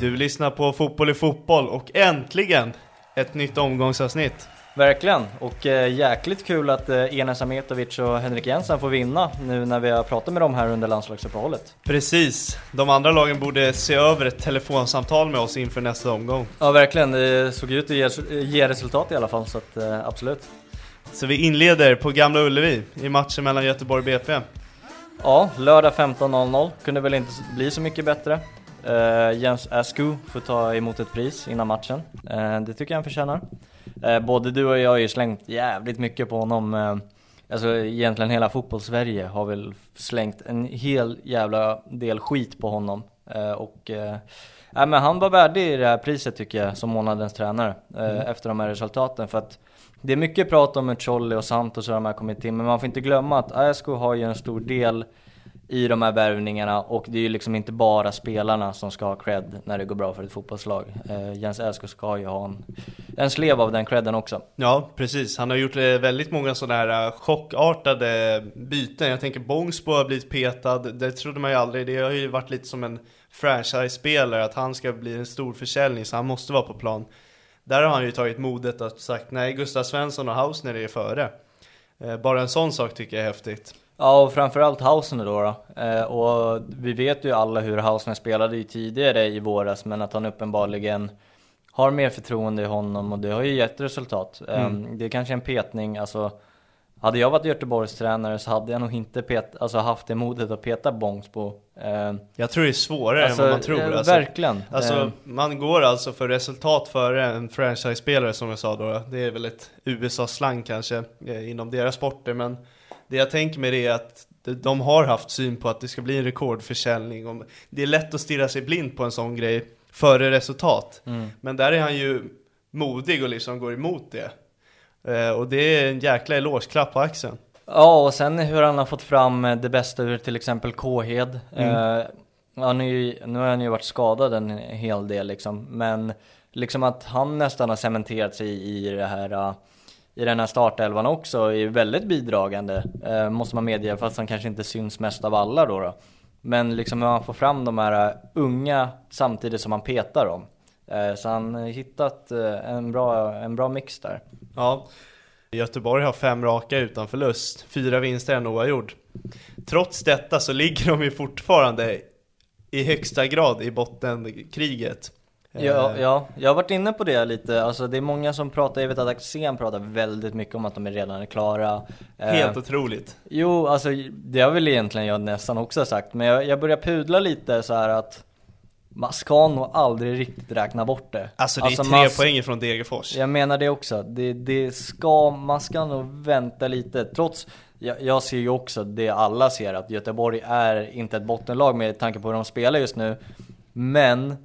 Du lyssnar på Fotboll i fotboll och äntligen ett nytt omgångsavsnitt. Verkligen, och eh, jäkligt kul att eh, Enes Ametovic och Henrik Jensen får vinna nu när vi har pratat med dem här under landslagsuppehållet. Precis, de andra lagen borde se över ett telefonsamtal med oss inför nästa omgång. Ja verkligen, det såg ut att ge, ge resultat i alla fall så att eh, absolut. Så vi inleder på Gamla Ullevi i matchen mellan Göteborg och BP. Ja, lördag 15.00 kunde väl inte bli så mycket bättre. Uh, Jens Askew får ta emot ett pris innan matchen. Uh, det tycker jag han förtjänar. Uh, både du och jag har ju slängt jävligt mycket på honom. Uh, alltså egentligen hela fotbollssverige har väl slängt en hel jävla del skit på honom. och uh, men han var värdig i det här priset tycker jag som månadens tränare mm. efter de här resultaten. För att det är mycket prat om hur Cholli och Santos och de här kommit in, men man får inte glömma att Askew har ju en stor del i de här värvningarna och det är ju liksom inte bara spelarna som ska ha cred när det går bra för ett fotbollslag. Eh, Jens Elsko ska ju ha en, en slev av den credden också. Ja, precis. Han har gjort eh, väldigt många sådana här eh, chockartade byten. Jag tänker Bångsbo har blivit petad, det trodde man ju aldrig. Det har ju varit lite som en franchise-spelare, att han ska bli en stor försäljning, så han måste vara på plan. Där har han ju tagit modet att sagt nej, Gustav Svensson och Hausner är före. Eh, bara en sån sak tycker jag är häftigt. Ja, och framförallt Hausner då. då. Eh, och vi vet ju alla hur Hausner spelade ju tidigare i våras, men att han uppenbarligen har mer förtroende i honom och det har ju gett resultat. Mm. Eh, det är kanske en petning, alltså hade jag varit Göteborgs tränare så hade jag nog inte pet, alltså haft det modet att peta Bångsbo. Eh, jag tror det är svårare alltså, än vad man tror. Eh, alltså, verkligen. Alltså, eh. man går alltså för resultat före en franchise-spelare som jag sa då. Det är väl ett USA-slang kanske eh, inom deras sporter, men det jag tänker det är att de har haft syn på att det ska bli en rekordförsäljning. Det är lätt att stirra sig blind på en sån grej före resultat. Mm. Men där är han ju modig och liksom går emot det. Eh, och det är en jäkla elogeklapp på axeln. Ja, och sen hur han har fått fram det bästa ur till exempel Kåhed. Mm. Eh, han är ju, nu har han ju varit skadad en hel del liksom, men liksom att han nästan har cementerat sig i det här i den här startelvan också är väldigt bidragande, eh, måste man medge, fast han kanske inte syns mest av alla då. då. Men liksom hur han får fram de här eh, unga samtidigt som han petar dem. Eh, så han har hittat eh, en, bra, en bra mix där. Ja, Göteborg har fem raka utan förlust, fyra vinster en oavgjord. Trots detta så ligger de ju fortfarande i högsta grad i bottenkriget. Ja, eh. ja, jag har varit inne på det lite. Alltså, det är många som pratar, jag vet att Axén pratar väldigt mycket om att de är redan är klara. Helt eh, otroligt. Jo, alltså det har väl egentligen jag nästan också sagt. Men jag, jag börjar pudla lite så här att man ska nog aldrig riktigt räkna bort det. Alltså det är tre man- poäng från Degerfors. Jag menar det också. Det, det ska, man ska nog vänta lite. Trots, jag, jag ser ju också det alla ser, att Göteborg är inte ett bottenlag med tanke på hur de spelar just nu. Men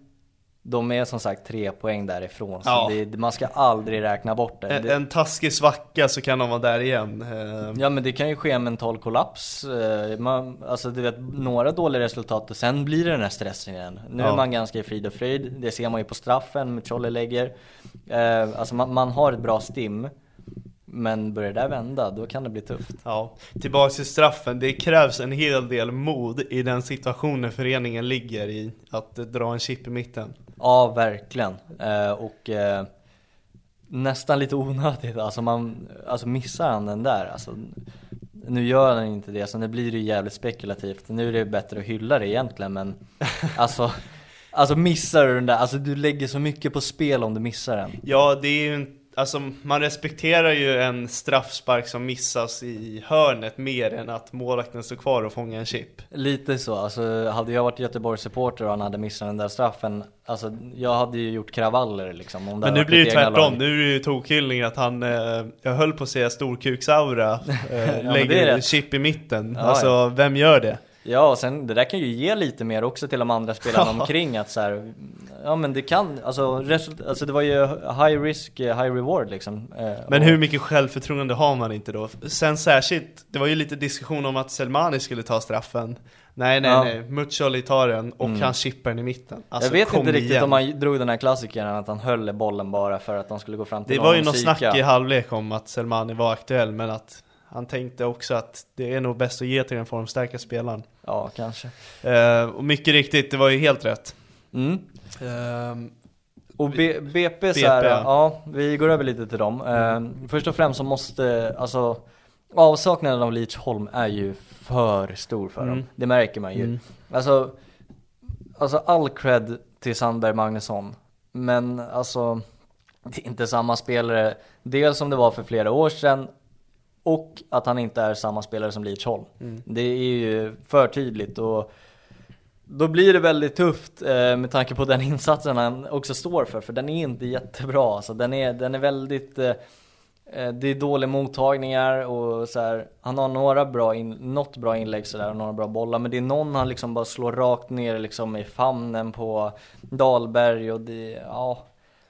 de är som sagt tre poäng därifrån. Så Ja. det, man ska aldrig räkna bort det. En, en taskig svacka så kan de vara där igen. Eh, Ja men det kan ju ske en mental kollaps. Eh, Man, alltså du vet, några dåliga resultat och sen blir det den här stressen igen. Nu Ja. är man ganska i frid och fröjd. Det ser man ju på straffen Trolle lägger. Eh, alltså man, man har ett bra stim. Men börjar det där vända, då kan det bli tufft. Ja, tillbaks till straffen. Det krävs en hel del mod i den situationen föreningen ligger i. Att dra en chip i mitten. Ja, verkligen. Eh, och eh, nästan lite onödigt. Alltså, man, alltså missar han den där, alltså, nu gör han inte det, så nu blir det ju jävligt spekulativt. Nu är det bättre att hylla det egentligen, men alltså, alltså missar du den där, alltså du lägger så mycket på spel om du missar den. Ja, det är ju en, Alltså man respekterar ju en straffspark som missas i hörnet mer än att målvakten står kvar och fångar en chip. Lite så, alltså hade jag varit Göteborgs supporter och han hade missat den där straffen, alltså jag hade ju gjort kravaller liksom. Om det Men nu blir det tvärtom, nu är det ju tokhyllning att han, eh, jag höll på att säga storkuksaura, eh, det lägger en chip i mitten. Ja, alltså ja. vem gör det? Ja, och sen det där kan ju ge lite mer också till de andra spelarna omkring att så här, ja men det kan, alltså, result, alltså det var ju high risk, eh, high reward liksom. Eh, Men hur mycket självförtroende har man inte då? Sen särskilt, det var ju lite diskussion om att Selmani skulle ta straffen Nej nej Ja. nej, Muccioli tar den och Mm. han chippar den i mitten Alltså, jag vet inte riktigt igen. om man drog den här klassikern att han höll bollen bara för att de skulle gå fram till Det var ju något psyka. snack i halvlek om att Selmani var aktuell men att han tänkte också att det är nog bäst att ge till den formstarka spelaren Ja, kanske. Eh, Och mycket riktigt, det var ju helt rätt Mm. Ehm, Och B- BP, så BP, här, ja. ja, vi går över lite till dem. Eh, först och främst så måste, alltså avsaknaden av Leachholm är ju för stor för Mm. dem. Det märker man ju. Mm. Alltså, alltså all cred till Sandberg Magnusson. Men alltså, det är inte samma spelare. Dels som det var för flera år sedan och att han inte är samma spelare som Leachholm. Mm. Det är ju för tydligt och då blir det väldigt tufft eh, med tanke på den insatsen han också står för, för den är inte jättebra. Alltså, den, är, den är väldigt, eh, eh, det är dåliga mottagningar och så här, han har några bra in, något bra inlägg sådär och några bra bollar, men det är någon han liksom bara slår rakt ner liksom i famnen på Dahlberg och det, ja,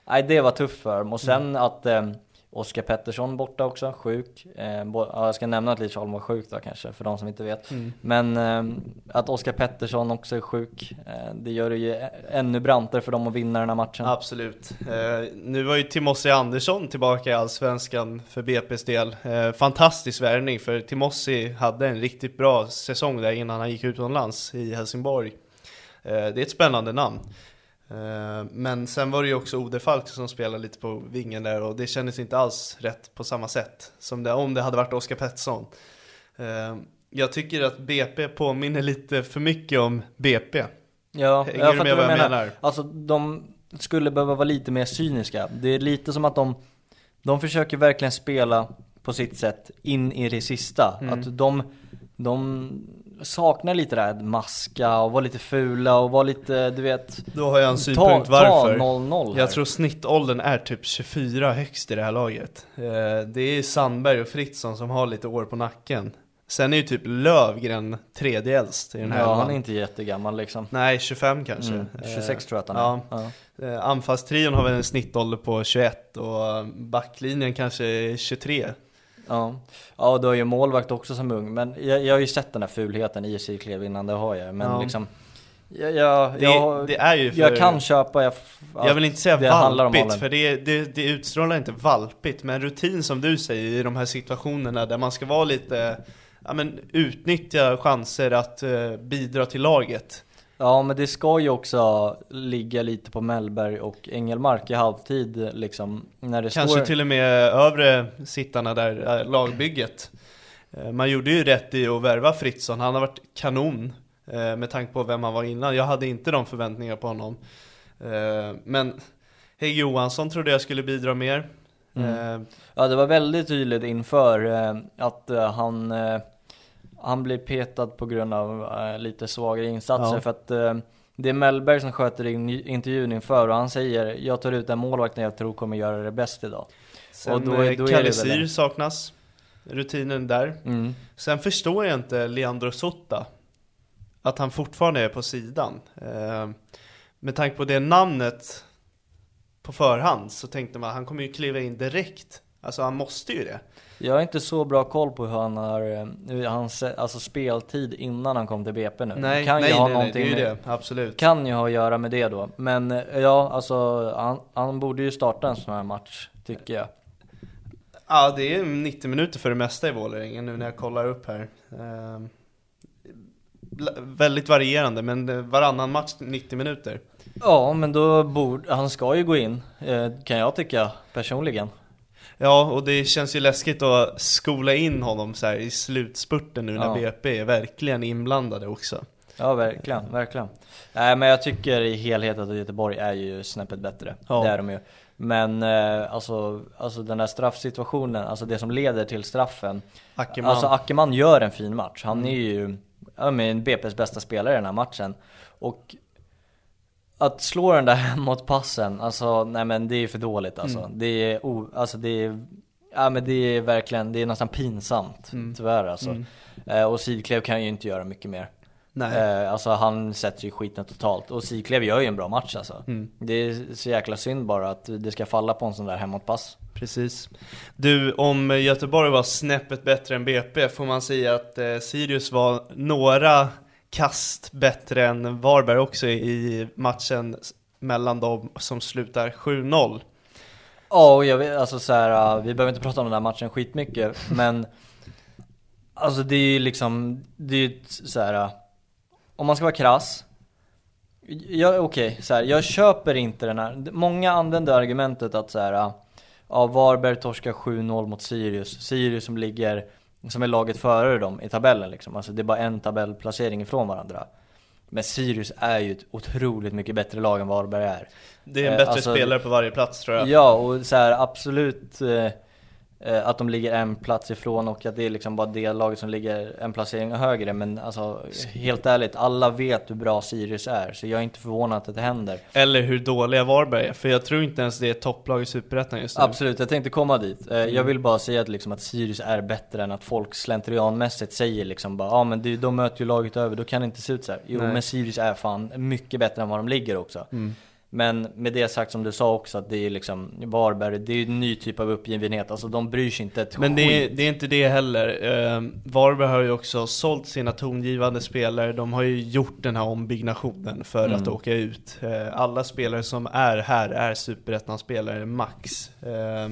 nej det var tufft för dem. Och sen att eh, Oskar Pettersson borta också, sjuk. Eh, ja, jag ska nämna att Lidsholm var sjuk då kanske, för de som inte vet. Mm. Men eh, att Oskar Pettersson också är sjuk, eh, det gör det ju ännu brantare för dem att vinna den här matchen. Absolut. Eh, nu var ju Timossi Andersson tillbaka i Allsvenskan för BP's del. Eh, fantastisk värvning för Timossi hade en riktigt bra säsong där innan han gick utomlands i Helsingborg. Eh, det är ett spännande namn. Eh, men sen var det ju också Ode Falk som spelade lite på vingen där och det kändes inte alls rätt på samma sätt som det, om det hade varit Oskar Pettersson. Eh, jag tycker att BP påminner lite för mycket om BP. Ja, Hänger jag du fattar med vad du jag menar. menar? Alltså de skulle behöva vara lite mer cyniska. Det är lite som att de, de försöker verkligen spela på sitt sätt in i det sista. Mm. Att de, de saknar lite det här maska och vara lite fula och vara lite, du vet Då har jag en Ta, synpunkt ta varför. 0-0 här. Jag tror snittåldern är typ 24 högst i det här laget. Eh, Det är Sandberg och Fritzson som har lite år på nacken. Sen är ju typ Lövgren tredje äldst i den här Ja, han elvan. är inte jättegammal liksom. Nej, 25 kanske. Mm, Eh, 26 tror jag att han ja. är. Ja. Eh, Anfallstrion har väl en snittålder på 21 och backlinjen kanske är 23. Ja, ja du har ju målvakt också som ung, men jag, jag har ju sett den här fulheten i sig innan, det har jag. Men Ja. liksom, jag, jag, Det, jag, det är ju för... jag kan köpa, jag, Jag vill inte säga valpigt, för det, det, det utstrålar inte valpigt, men rutin som du säger i de här situationerna där man ska vara lite, ja men utnyttja chanser att eh, bidra till laget. Ja men det ska ju också ligga lite på Mellberg och Engelmark i halvtid liksom. När det Kanske står... till och med övre sittarna där, eh, lagbygget. Eh, Man gjorde ju rätt i att värva Fritzson, han har varit kanon eh, med tanke på vem han var innan. Jag hade inte de förväntningar på honom. Men Hägg Johansson trodde jag skulle bidra mer. Mm. Ja det var väldigt tydligt inför att han, han blev petad på grund av eh, lite svagare insatser Ja. för att eh, Det är Mellberg som sköter in, intervjun inför och han säger Jag tar ut den målvakten jag tror kommer göra det bäst idag. Sen Och då- då, då det. saknas. Rutinen där. Mm. Sen förstår jag inte Leandro Sotta. Att han fortfarande är på sidan. Eh, med tanke på det namnet på förhand så tänkte man att han kommer ju kliva in direkt. Alltså han måste ju det. Jag har inte så bra koll på hur han har, eh, hans alltså speltid innan han kom till BP nu. Nej, kan nej, ju ha nej, nej, det är ju det. Absolut. Kan ju ha att göra med det då. Men eh, ja, alltså han, han borde ju starta en sån här match, tycker jag. Ja, det är 90 minuter för det mesta i Vålerenga nu när jag kollar upp här. Eh, bla- väldigt varierande, men eh, varannan match 90 minuter. Ja, men då borde, han ska ju gå in, kan jag tycka personligen. Ja, och det känns ju läskigt att skola in honom så i slutspurten nu när Ja. BP är verkligen inblandade också. Ja, verkligen, verkligen. Nej, men jag tycker i helhet att Göteborg är ju snäppet bättre. Ja. Det är de ju. Men eh, alltså, alltså den där straffsituationen, alltså det som leder till straffen. Ackerman. Alltså Ackerman gör en fin match. Han är ju ja, men BP's bästa spelare i den här matchen. Och att slå den där hemåtpassen, alltså nej men det är för dåligt alltså. Mm. Det är, o, alltså det är, ja men det är verkligen, det är nästan pinsamt Mm. tyvärr alltså. Eh, och Sidklev kan ju inte göra mycket mer. Nej. Eh, alltså han sätter ju skiten totalt. Och Sidklev gör ju en bra match alltså. Mm. Det är så jäkla synd bara att det ska falla på en sån där hemåtpass. Precis. Du, om Göteborg var snäppet bättre än BP får man säga att eh, Sirius var några kast bättre än Varberg också i matchen mellan dem som slutar 7-0. Ja, och jag vet, alltså så här, uh, vi behöver inte prata om den här matchen skitmycket, men Alltså det är ju liksom, det är ju så här. uh, Om man ska vara krass jag, Okej, så här, jag köper inte den här, många använder argumentet att så här. uh, Ja, Varberg torskar 7-0 mot Sirius, Sirius som ligger, som är laget före dem i tabellen liksom. Alltså det är bara en tabellplacering ifrån varandra. Men Sirius är ju ett otroligt mycket bättre lag än Varberg är. Det är en Eh, bättre alltså- spelare på varje plats tror jag. Ja, och så här, absolut eh, eh, att de ligger en plats ifrån och att det är liksom bara det laget som ligger en placering högre. Men alltså helt ärligt, alla vet hur bra Sirius är. Så jag är inte förvånad att det händer. Eller hur dåliga Varberg är, för jag tror inte ens det är topplag i Superettan just nu. Absolut, jag tänkte komma dit. Eh, Mm. Jag vill bara säga att, liksom, att Sirius är bättre än att folk slentrianmässigt säger liksom bara Ja ah, men de möter ju laget över, då kan det inte se ut så här. Jo Nej. men Sirius är fan mycket bättre än vad de ligger också. Men med det sagt som du sa också att det är liksom Varberg, det är en ny typ av uppgivenhet. Alltså de bryr sig inte ett Men det är, skit. det är inte det heller. Eh, Varberg har ju också sålt sina tongivande spelare. De har ju gjort den här ombyggnationen för Mm. att åka ut. Eh, alla spelare som är här är superettan-spelare max. Eh,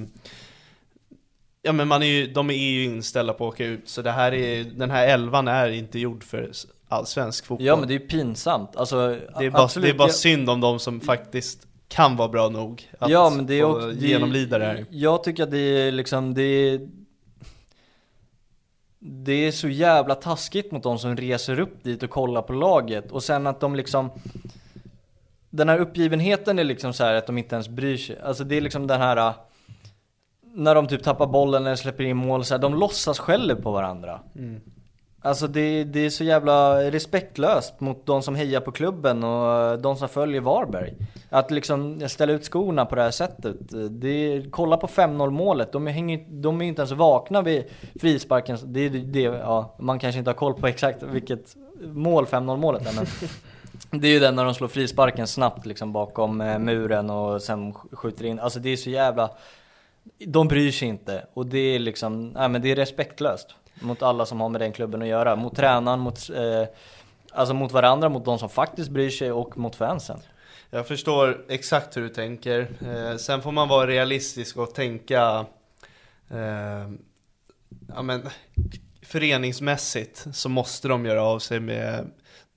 ja men man är ju, de är ju inställda på att åka ut. Så det här är, den här elvan är inte gjord för allsvensk fotboll. Ja men det är ju pinsamt. Alltså, det är bara, absolut, det är bara jag- synd om de som faktiskt kan vara bra nog att ja, men det är också, det genomlida det här. Jag tycker att det är liksom, det är Det är så jävla taskigt mot de som reser upp dit och kollar på laget och sen att de liksom Den här uppgivenheten är liksom så här att de inte ens bryr sig. Alltså det är liksom den här När de typ tappar bollen eller släpper in mål så här, de låtsas skäller på varandra. Alltså det, det är så jävla respektlöst mot de som hejar på klubben och eh, de som följer Varberg. Att liksom ställa ut skorna på det här sättet. Det är, kolla på 5-0 målet, de, hänger, de är ju inte ens vakna vid frisparken. Det, det, ja, man kanske inte har koll på exakt vilket mål 5-0 målet är men Det är ju den när de slår frisparken snabbt liksom bakom eh, muren och sen sk- skjuter in. Alltså det är så jävla de bryr sig inte och det är liksom, nej men det är respektlöst mot alla som har med den klubben att göra. Mot tränaren, mot, eh, alltså mot varandra, mot de som faktiskt bryr sig och mot fansen. Jag förstår exakt hur du tänker. Eh, sen får man vara realistisk och tänka eh, ja, men, föreningsmässigt så måste de göra av sig med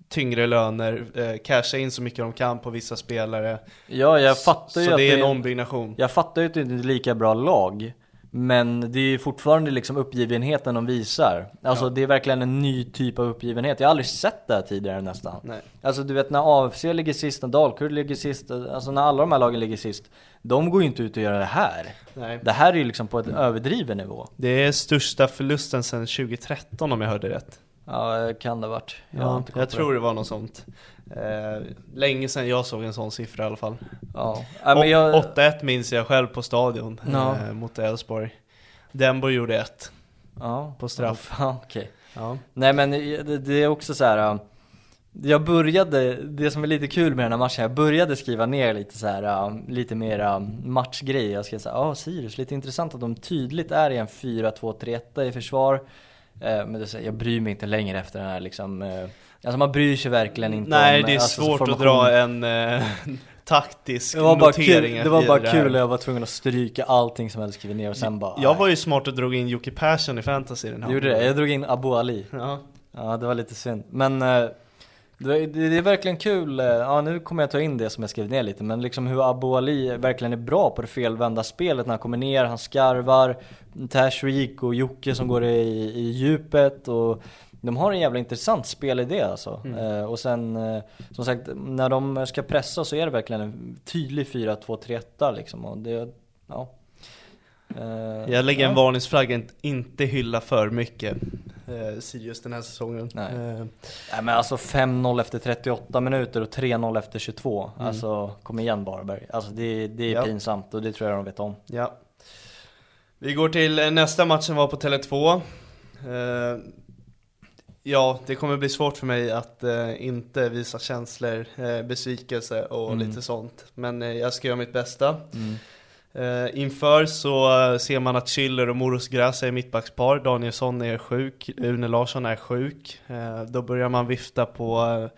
tyngre löner, eh, casha in så mycket de kan på vissa spelare. Ja, jag fattar ju så att det är en ombyggnation. Jag fattar ju att det inte är lika bra lag. Men det är ju fortfarande liksom uppgivenheten de visar. Alltså Ja. det är verkligen en ny typ av uppgivenhet. Jag har aldrig sett det här tidigare nästan. Nej. Alltså du vet när AFC ligger sist, när Dalkurd ligger sist, alltså när alla de här lagen ligger sist. De går ju inte ut och gör det här. Nej. Det här är ju liksom på en överdriven nivå. Det är största förlusten sedan 2013 om jag hörde rätt. Ja, kan det ha varit. Jag, Ja, jag tror det var något sånt. Eh, länge sedan jag såg en sån siffra i alla fall. Ja. Ja, men jag, 8-1 minns jag själv på stadion Ja. eh, mot Elfsborg. Denborg gjorde ett. ja, på straff. Ja, okej. Ja. Nej men det, det är också så här. äh, Jag började, det som är lite kul med den här matchen, jag började skriva ner lite så här, äh, lite mera matchgrejer. Jag skrev såhär, ja Sirius, lite intressant att de tydligt är i en 4-2-3-1 i försvar. Eh, Men det, jag bryr mig inte längre efter den här liksom, alltså man bryr sig verkligen inte Nej, om det är alltså, svårt att dra en eh, taktisk Det var bara notering kul, det var bara här. kul och jag var tvungen att stryka allting som jag hade skrivit ner och sen bara Jag var ju smart och drog in Jocke Persson i fantasy den här Du gjorde det? Jag drog in Abu Ali Ja. Ja, det var lite synd. Men eh, det, det det är verkligen kul, eh, ja nu kommer jag ta in det som jag skrev ner lite, men liksom hur Abu Ali verkligen är bra på det felvända spelet när han kommer ner, han skarvar, Tashreeq och Jocke som går i, i djupet och de har en jävla intressant spelidé alltså. Eh, och sen, eh, som sagt, när de ska pressa så är det verkligen en tydlig 4-2-3-1 liksom. Och det, ja. Eh, Jag lägger en ja. varningsflagga, inte hylla för mycket eh, Sirius den här säsongen. Nej. Eh, Nej men alltså 5-0 efter 38 minuter och 3-0 efter 22. Mm. Alltså kom igen Varberg. Alltså det, det är Ja. pinsamt och det tror jag de vet om. ja. Vi går till eh, nästa match som var på Tele2. Ja, det kommer bli svårt för mig att eh, inte visa känslor, eh, besvikelse och Mm. lite sånt. Men eh, jag ska göra mitt bästa. Eh, inför så eh, ser man att Schiller och Moros Gracia är mittbackspar, Danielsson är sjuk, Une Larsson är sjuk. Eh, då börjar man vifta på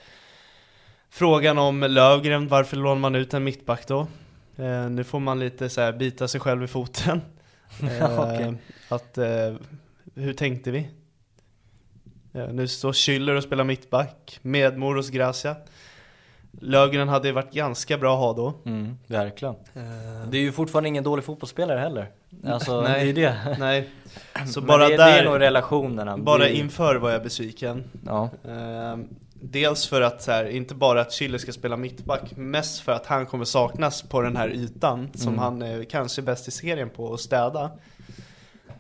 frågan om Lövgren, varför lånar man ut en mittback då? Nu får man lite så här bita sig själv i foten. Okej. Att, hur tänkte vi? Eh, nu står Schiller och spelar mittback med Moros Gracia. Lövgren hade ju varit ganska bra att ha då. Mm, verkligen. Eh, Det är ju fortfarande ingen dålig fotbollsspelare heller. Alltså Nej. det är det. Nej, så bara det, där, det är nog relationerna. bara det, inför var jag besviken. Ja. Ehm, dels för att så här, inte bara att Chile ska spela mittback, mest för att han kommer saknas på den här ytan som Mm. han är kanske bäst i serien på att städa.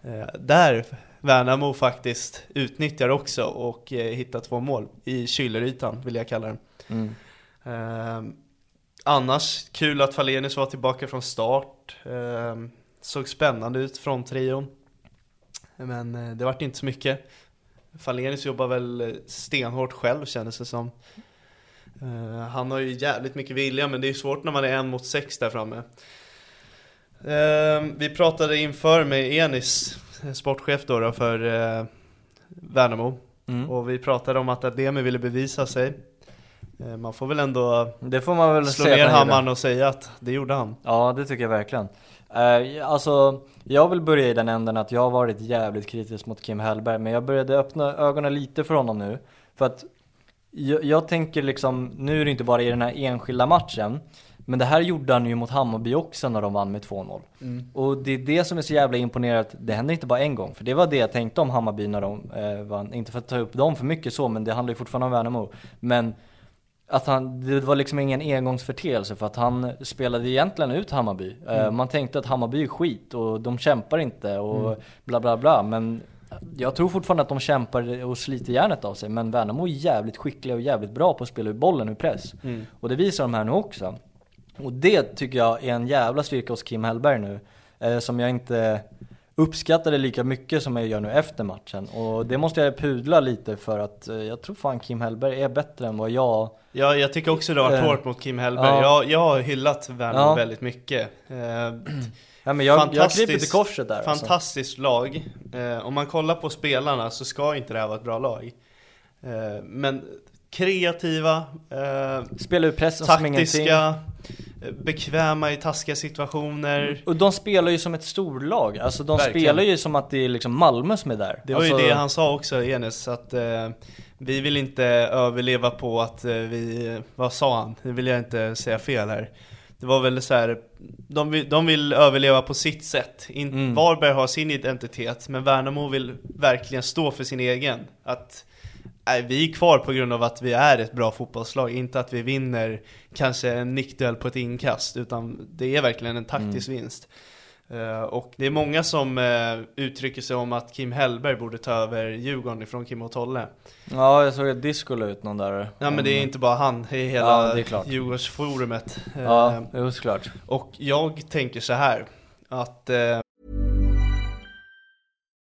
Eh, där Värnamo faktiskt utnyttjar också och eh, hittar två mål i Schüller-ytan vill jag kalla den. Mm. Ehm, annars, kul att Falenius var tillbaka från start. Ehm, såg spännande ut från trion. Men eh, det vart inte så mycket. Falenius jobbar väl eh, stenhårt själv kändes det som. Eh, han har ju jävligt mycket vilja men det är svårt när man är en mot sex där framme. Ehm, vi pratade inför med Enis, eh, sportchef då, då för eh, Värnamo. Mm. Och vi pratade om att Ademi ville bevisa sig. Eh, Man får väl ändå Det får man väl slå ner hammaren och säga att det gjorde han. Ja, det tycker jag verkligen. Eh, alltså, jag vill börja i den änden att jag har varit jävligt kritisk mot Kim Hellberg, men jag började öppna ögonen lite för honom nu. För att jag, jag tänker liksom, nu är det inte bara i den här enskilda matchen, men det här gjorde han ju mot Hammarby också när de vann med 2-0. Och det är det som är så jävla imponerande, det händer inte bara en gång. För det var det jag tänkte om Hammarby när de eh, vann, inte för att ta upp dem för mycket så, men det handlar ju fortfarande om Värnamo. Men att han, det var liksom ingen engångsförteelse för att han spelade egentligen ut Hammarby. Eh, Man tänkte att Hammarby är skit och de kämpar inte och bla bla bla. Men jag tror fortfarande att de kämpar och sliter järnet av sig. Men Värnamo är jävligt skickliga och jävligt bra på att spela ut bollen ur press. Och det visar de här nu också. Och det tycker jag är en jävla styrka hos Kim Hellberg nu. Eh, som jag inte uppskattade lika mycket som jag gör nu efter matchen. Och det måste jag pudla lite för att eh, jag tror fan Kim Hellberg är bättre än vad jag Ja, jag tycker också det har varit Eh, hårt mot Kim Hellberg. ja. Jag, jag har hyllat Värnamo Ja. väldigt mycket. Eh, Ja men jag, jag Fantastiskt- kryper till korset där alltså. Fantastiskt lag. Eh, om man kollar på spelarna så ska inte det här vara ett bra lag. Eh, men kreativa, eh, Spela ur pressen som ingenting. taktiska, eh, bekväma i taskiga situationer. Och de spelar ju som ett storlag, alltså de Verkligen. spelar ju som att det är liksom Malmö som är där. Det var alltså, ju det han sa också, Enes, att eh, vi vill inte överleva på att eh, vi, vad sa han? Nu vill jag inte säga fel här. Det var väl så här, de vill, de vill överleva på sitt sätt. In, Mm. Varberg har sin identitet, men Värnamo vill verkligen stå för sin egen. Att vi är kvar på grund av att vi är ett bra fotbollslag, inte att vi vinner kanske en nickduell på ett inkast, utan det är verkligen en taktisk vinst. Eh, och det är många som eh, uttrycker sig om att Kim Hellberg borde ta över Djurgården ifrån Kim och Tolle. Ja, jag såg att Disco la ut någon där. Ja men det är inte bara han, det är hela Ja, det är klart. Djurgårdsforumet. Eh, Ja, jo såklart. Och jag tänker så här att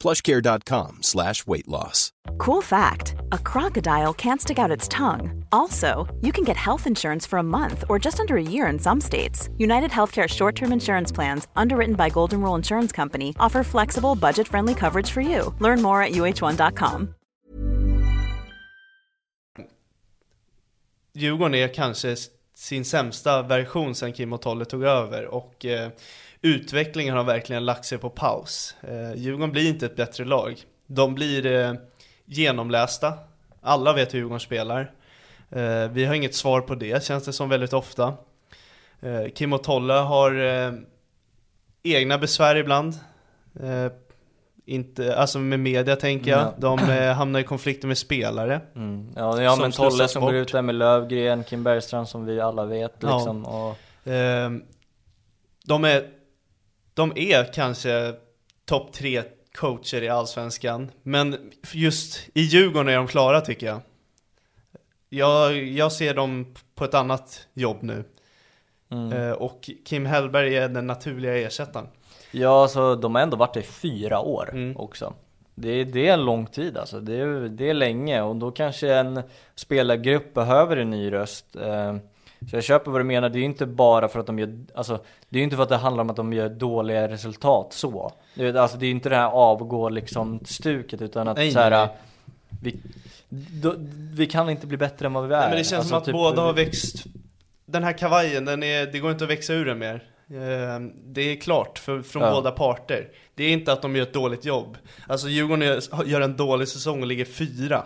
plushcare.com slash weight loss. Cool fact a crocodile can't stick out its tongue. Also, you can get health insurance for a month or just under a year in some states. United Healthcare short term insurance plans, underwritten by Golden Rule Insurance Company, offer flexible, budget friendly coverage for you. Learn more at uh1.com. Djurgården är kanske sin sämsta version sen Kim och Tolle tog över och eh, utvecklingen har verkligen lagt sig på paus. Eh, Djurgården blir inte ett bättre lag. De blir eh, genomlästa. Alla vet hur Djurgården spelar. Eh, vi har inget svar på det, känns det som väldigt ofta. Eh, Kim och Tolle har eh, egna besvär ibland. Eh, inte, alltså med media tänker jag. Ja. De eh, hamnar i konflikter med spelare. Mm. Ja, ja men Tolle som går ut där med Lövgren, Kim Bergstrand som vi alla vet Ja. liksom. Och, Ehm, de, är, de är kanske topp tre coacher i Allsvenskan, men just i Djurgården är de klara tycker jag. Jag, jag ser dem på ett annat jobb nu. mm. Eh, och Kim Hellberg är den naturliga ersättaren. Ja, så de har ändå varit där i fyra år Mm. också. Det är, det är en lång tid alltså, det är, det är länge och då kanske en spelargrupp behöver en ny röst. Eh, Så jag köper vad du menar, det är ju inte bara för att de gör, alltså det är ju inte för att det handlar om att de gör dåliga resultat så. Det är- Alltså det är ju inte det här avgå liksom stuket utan att Nej, så här, nej. vi, då, vi kan inte bli bättre än vad vi är. Nej, men det känns Alltså, som att typ- båda har växt Den här kavajen, den är, det går inte att växa ur den mer Eh, Det är klart för, från Ja. båda parter Det är inte att de gör ett dåligt jobb Alltså Djurgården gör, gör en dålig säsong och ligger fyra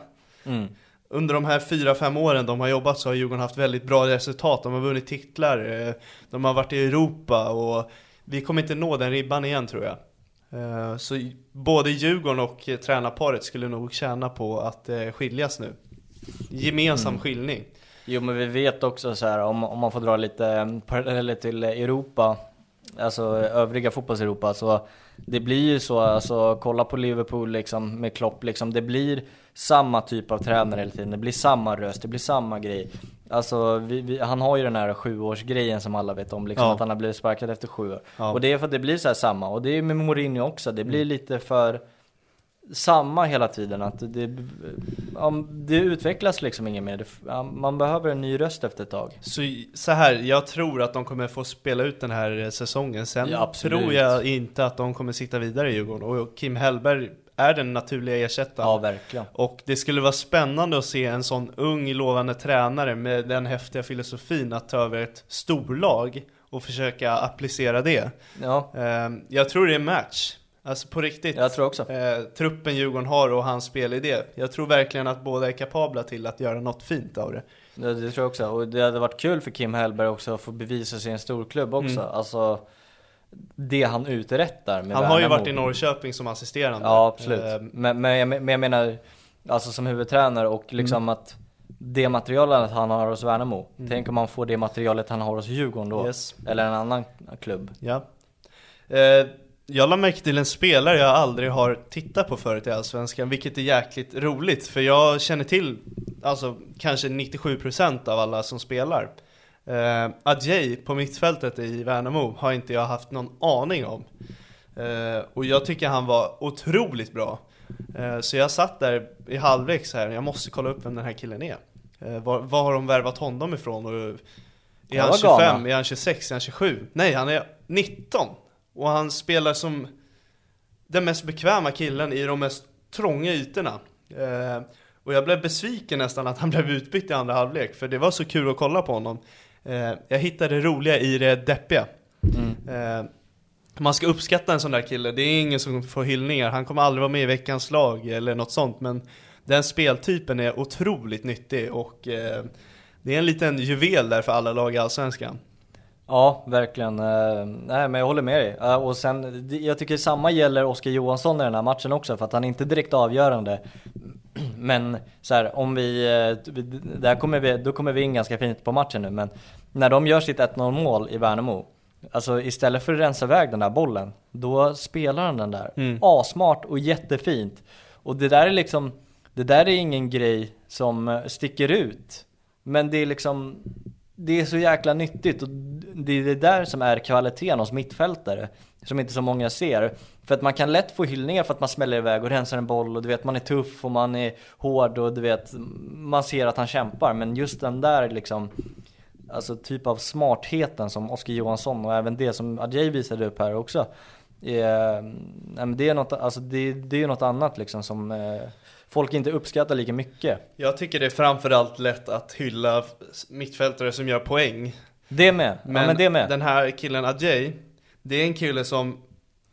Mm. Under de här fyra, fem åren de har jobbat så har Djurgården haft väldigt bra resultat. De har vunnit titlar, eh, de har varit i Europa och Vi kommer inte nå den ribban igen tror jag. Eh, Så både Djurgården och eh, tränarparet skulle nog tjäna på att skiljas nu. Gemensam Mm. skiljning Jo men vi vet också så här om, om man får dra lite paralleller till Europa, alltså övriga fotbolls-Europa, så det blir ju så, alltså kolla på Liverpool liksom med Klopp liksom, det blir samma typ av tränare hela tiden, det blir samma röst, det blir samma grej. Alltså vi, vi, han har ju den här sjuårsgrejen som alla vet om, liksom Ja. att han har blivit sparkad efter sju år. Ja. Och det är för att det blir så här samma, och det är med Mourinho också, det blir lite för samma hela tiden, att det, det utvecklas liksom inget mer. Man behöver en ny röst efter ett tag. Så, så här, jag tror att de kommer få spela ut den här säsongen. Sen Ja, tror jag inte att de kommer sitta vidare i Djurgården. Och Kim Hellberg är den naturliga ersättaren. Ja, verkligen. Och det skulle vara spännande att se en sån ung lovande tränare med den häftiga filosofin att ta över ett storlag och försöka applicera det. Ja, Eh, Jag tror det är match. Alltså på riktigt. jag tror också. Eh, truppen Djurgården har och hans spelidé. Jag tror verkligen att båda är kapabla till att göra något fint av det. Det, det tror jag också. Och det hade varit kul för Kim Hellberg också att få bevisa sig i en storklubb också. Mm. Alltså, det han uträttar med Han har ju varit i Norrköping som assisterande. Ja, absolut. Eh, Men, men, jag, men jag menar, alltså som huvudtränare och liksom Mm. att det materialet han har hos Värnamo, tänk om man får det materialet han har hos Djurgården då. Yes. Eller en annan klubb. Ja. Eh, jag la märke till en spelare jag aldrig har tittat på förut i Allsvenskan, vilket är jäkligt roligt, för jag känner till alltså kanske 97% av alla som spelar. Eh, Adjei på mittfältet i Värnamo har inte jag haft någon aning om. Eh, och jag tycker han var otroligt bra. Eh, så jag satt där i halvlek så här, jag måste kolla upp vem den här killen är. Eh, var, var har de värvat honom ifrån? Och, är han vad 25? Ghana. Är han 26? Är han 27? Nej, han är 19! Och han spelar som den mest bekväma killen i de mest trånga ytorna. Eh, och jag blev besviken nästan att han blev utbytt i andra halvlek, för det var så kul att kolla på honom. Eh, jag hittade det roliga i det deppiga. Mm. Eh, man ska uppskatta en sån där kille, det är ingen som får hyllningar, han kommer aldrig vara med i veckans lag eller något sånt men den speltypen är otroligt nyttig och eh, det är en liten juvel där för alla lag i Allsvenskan. Ja, verkligen. Eh, nej, men jag håller med dig. Eh, och sen, jag tycker samma gäller Oskar Johansson i den här matchen också, för att han är inte direkt avgörande. Men så här, om vi, eh, där kommer vi, då kommer vi in ganska fint på matchen nu, men när de gör sitt 1-0 mål i Värnamo, alltså istället för att rensa iväg den där bollen, då spelar han den där. Mm. Asmart och jättefint. Och det där är liksom, det där är ingen grej som sticker ut. Men det är liksom, det är så jäkla nyttigt och det är det där som är kvaliteten hos mittfältare. Som inte så många ser. För att man kan lätt få hyllningar för att man smäller iväg och rensar en boll och du vet man är tuff och man är hård och du vet man ser att han kämpar. Men just den där liksom Alltså typ av smartheten som Oskar Johansson och även det som Adjei visade upp här också. Eh, är, det, är något, alltså det, det är något annat liksom som eh, folk inte uppskattar lika mycket. Jag tycker det är framförallt lätt att hylla mittfältare som gör poäng. Det med, men, ja, men det med. den här killen Ajay, det är en kille som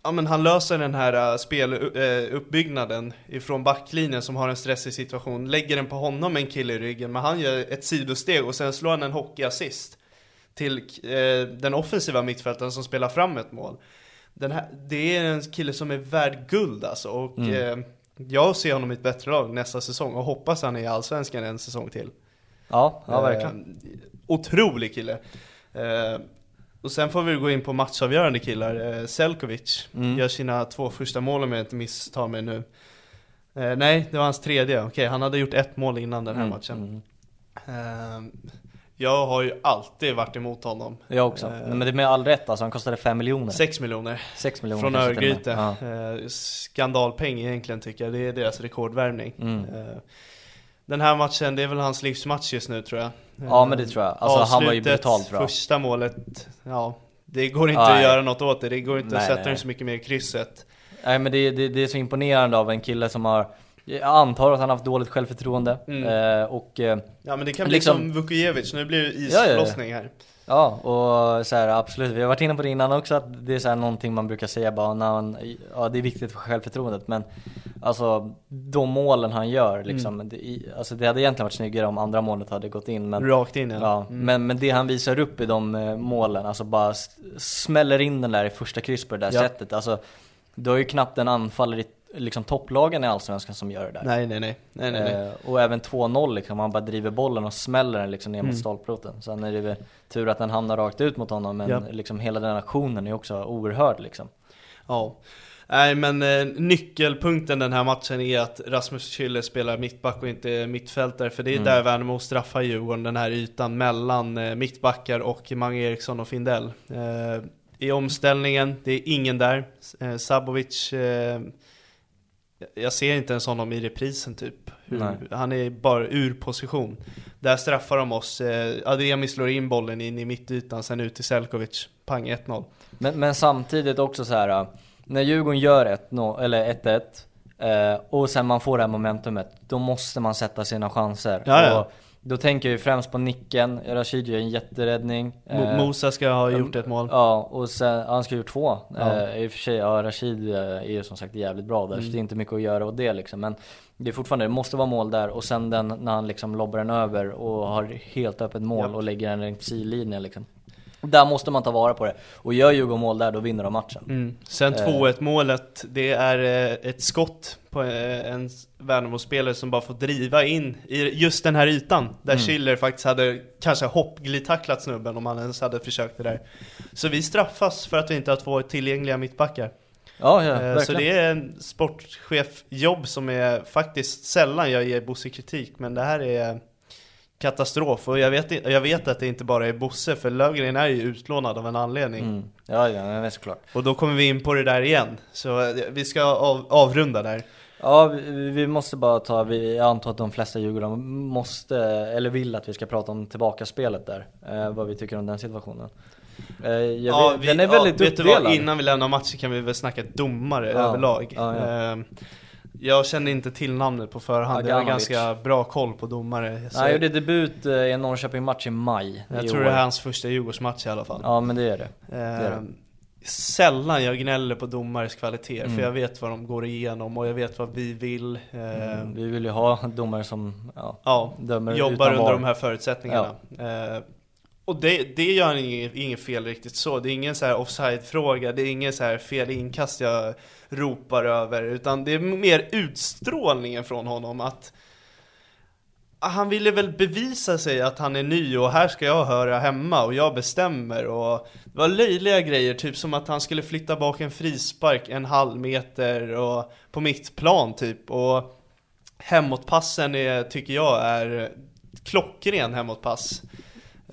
Ja men han löser den här uh, speluppbyggnaden uh, ifrån backlinjen som har en stressig situation, lägger den på honom en kille i ryggen, men han gör ett sidosteg och sen slår han en hockeyassist till uh, den offensiva mittfältaren som spelar fram ett mål. Den här, det är en kille som är värd guld alltså, och mm. Jag ser honom i ett bättre lag nästa säsong och hoppas han är i Allsvenskan en säsong till. Ja, ja verkligen. Eh, otrolig kille. Eh, och sen får vi gå in på matchavgörande killar. Eh, Selkovic mm. gör sina två första mål om jag inte misstar mig nu. Eh, nej, det var hans tredje. Okej, han hade gjort ett mål innan den här mm. matchen. Mm. Jag har ju alltid varit emot honom. Jag också. Eh, men det är med all rätt alltså, han kostade 5 miljoner. 6 miljoner. 6 miljoner. Från Örgryte. Ja. Eh, skandalpeng egentligen tycker jag. Det är deras rekordvärvning. Mm. Eh, den här matchen, det är väl hans livsmatch just nu tror jag. Ja men det tror jag. Alltså han var ju brutalt bra. första målet, ja. Det går inte Nej. att göra något åt det. Det går inte nej, att sätta nej. den så mycket mer i krysset. Nej men det, det, det är så imponerande av en kille som har jag antar att han har haft dåligt självförtroende mm. eh, och... Eh, ja men det kan bli liksom, som Vukojevic, nu blir det islossning ja, ja, här. Ja, och så här, absolut. Vi har varit inne på det innan också, att det är så här någonting man brukar säga bara när man, ja det är viktigt för självförtroendet, men alltså de målen han gör liksom, mm. det, alltså det hade egentligen varit snyggare om andra målet hade gått in. Men, Rakt in ja. ja mm. men, men det han visar upp i de eh, målen, alltså bara smäller in den där i första kryss på det där ja. sättet, alltså du har ju knappt en anfallare i liksom topplagen i Allsvenskan som gör det där. Nej, nej, nej. nej, nej, nej. Eh, och även 2-0 liksom, han bara driver bollen och smäller den liksom ner mm. mot stolproten. Sen är det väl tur att den hamnar rakt ut mot honom, men ja. liksom hela den aktionen är också oerhörd liksom. Ja. Nej men eh, nyckelpunkten den här matchen är att Rasmus Schüller spelar mittback och inte mittfältare För det är mm. där Värnamo straffar Djurgården, den här ytan mellan eh, mittbackar och Mange Eriksson och Findell eh, I omställningen, det är ingen där eh, Sabovic eh, jag ser inte ens honom i reprisen typ. Hur, han är bara ur position. Där straffar de oss. Eh, Ademi slår in bollen in i mittytan, sen ut till Selkovic. Pang 1-0. Men, men, samtidigt också så här. Äh, när Djurgården gör 1-0, eller 1-1 eh, och sen man får det här momentumet, då måste man sätta sina chanser. Ja, ja. Och då tänker jag ju främst på nicken, Rashid gör en jätteräddning Mo eh, Mosa ska ha gjort ett mål Ja, och sen, han ska ha gjort två ja. eh, I och för sig, ja Rashid eh, är ju som sagt jävligt bra där mm. så det är inte mycket att göra åt det liksom Men det är fortfarande, det måste vara mål där och sen den när han liksom lobbar den över och har helt öppet mål ja. och lägger den längs sidlinjen liksom där måste man ta vara på det. Och gör Djurgården mål där, då vinner de matchen. Mm. Sen 2-1 eh. målet, det är eh, ett skott på eh, en Värnamo-spelare som bara får driva in i just den här ytan. Där mm. Schiller faktiskt hade kanske hoppglidtacklat snubben om han ens hade försökt det där. Så vi straffas för att vi inte har två tillgängliga mittbackar. Ja, ja, verkligen. Så det är en sportchefjobb som är faktiskt sällan jag ger Bosse kritik, men det här är katastrof. Och jag vet, jag vet att det inte bara är Bosse, för Lövgren är ju utlånad av en anledning. Mm. Ja, ja, det är såklart. Och då kommer vi in på det där igen. Så eh, vi ska av, avrunda där. Ja, vi, vi, måste bara ta, vi, jag antar att de flesta Djurgårdare måste, eller vill att vi ska prata om tillbakaspelet där. Eh, vad vi tycker om den situationen. Eh, ja, vet, vi, den är väldigt ja, uppdelad. Vet du vad, innan vi lämnar matchen kan vi väl snacka domare ja, överlag. Ja, ja. Eh, jag kände inte till namnet på förhand, jag har ganska bra koll på domare så Han gjorde debut eh, i en Norrköping-match i maj Jag tror år. det är hans första Djurgårdsmatch i alla fall Ja men det är det, det, är det. Ehm, sällan jag gnäller på domares kvaliteter Mm. för jag vet vad de går igenom och jag vet vad vi vill. Eh, Mm, vi vill ju ha domare som ja, Ja, dömer jobbar under VAR. de här förutsättningarna. Eh, och det, det gör inget, inget fel riktigt så. Det är ingen så här offside-fråga, det är ingen så här fel inkast jag ropar över, utan det är mer utstrålningen från honom att ah, han ville väl bevisa sig att han är ny och här ska jag höra hemma och jag bestämmer och det var löjliga grejer, typ som att han skulle flytta bak en frispark en halv meter och på mitt plan typ och hemåtpassen är, tycker jag är klockren hemåtpass.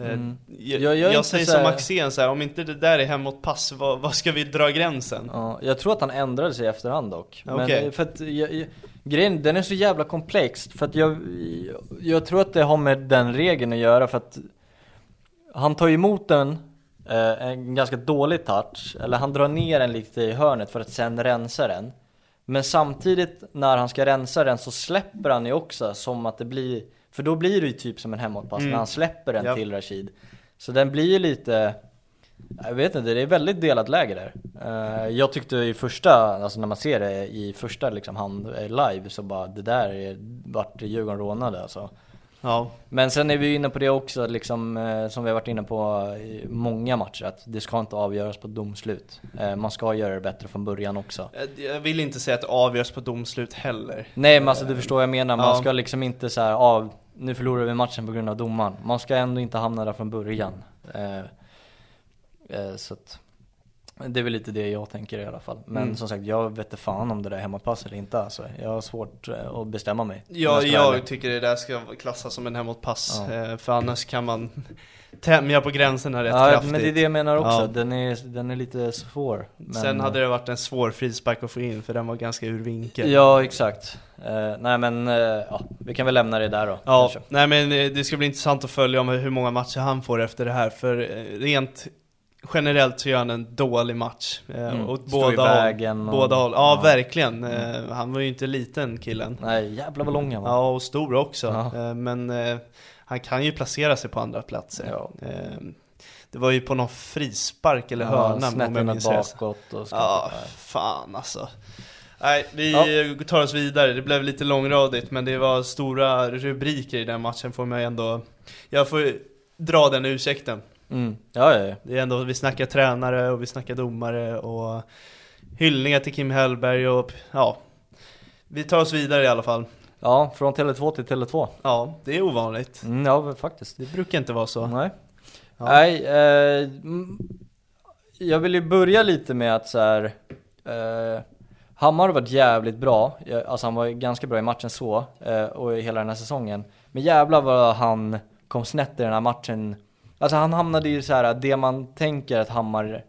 Eh, Mm. Jag, Jag- jag säger så som Maxén så här, om inte det där är hemåtpass, vad, vad ska vi dra gränsen? Ja, jag tror att han ändrade sig i efterhand dock. Men Okej. för att jag, grejen, den är så jävla komplex för att jag, jag, tror att det har med den regeln att göra för att han tar emot en, eh, en ganska dålig touch, eller han drar ner den lite i hörnet för att sen rensa den. Men samtidigt när han ska rensa den så släpper han ju också som att det blir, för då blir det ju typ som en hemåtpass Mm. när han släpper den Ja. till Rashid. Så den blir ju lite, jag vet inte, det är väldigt delat läge där. Eh, jag tyckte i första, alltså när man ser det i första liksom hand eh, live så bara det där är, vart Djurgården rånade alltså. Ja, Men sen är vi inne på det också liksom, eh, som vi har varit inne på i många matcher, att det ska inte avgöras på domslut. Eh, man ska göra det bättre från början också. jag- jag vill inte säga att det avgörs på domslut heller. Nej men alltså du förstår vad jag menar, man Ja. ska liksom inte så här, av nu förlorar vi matchen på grund av domaren. Man ska ändå inte hamna där från början. Eh, eh, så att, det är väl lite det jag tänker i alla fall. Men Mm. som sagt, jag vet inte fan om det där är hemmapass eller inte alltså. Jag har svårt eh, att bestämma mig. Ja, ärlig. jag tycker det där ska klassas som en hemåtpass, Ja. eh, för annars kan man tämja på gränserna rätt Ja kraftigt. men det är det jag menar också, Ja. den, är, den är lite svår. Men, Sen hade det varit en svår frispark att få in, för den var ganska ur vinkel. Ja exakt. Eh, nej men, eh, ja, vi kan väl lämna det där då. Ja, kanske. nej men det ska bli intressant att följa om hur många matcher han får efter det här, för rent generellt så gör han en dålig match. Eh, Mm. Åt båda håll. och- Båda håll. Ja, ja. verkligen. Eh, han var ju inte liten killen. Nej jävlar vad lång han var. Ja, och stor också. Ja. Eh, men han kan ju placera sig på andra platser. Ja. Det var ju på någon frispark eller Ja, hörna snett om jag minns bakåt och Ja, fan alltså. Nej, vi Ja. tar oss vidare. Det blev lite långradigt, men det var stora rubriker i den matchen får man ändå... Jag får dra den ursäkten. Mm. Ja, ja, ja. Det är ändå, vi snackar tränare och vi snackar domare och hyllningar till Kim Hellberg och ja. Vi tar oss vidare i alla fall. Ja, från Tele2 till Tele2. Ja, det är ovanligt. Mm, ja, faktiskt. Det brukar inte vara så. Nej. Ja. Nej, eh, mm, jag vill ju börja lite med att så här. Eh, Hammar har varit jävligt bra, alltså han var ganska bra i matchen så, eh, och i hela den här säsongen. Men jävlar vad han kom snett i den här matchen. Alltså han hamnade ju så här det man tänker att Hammar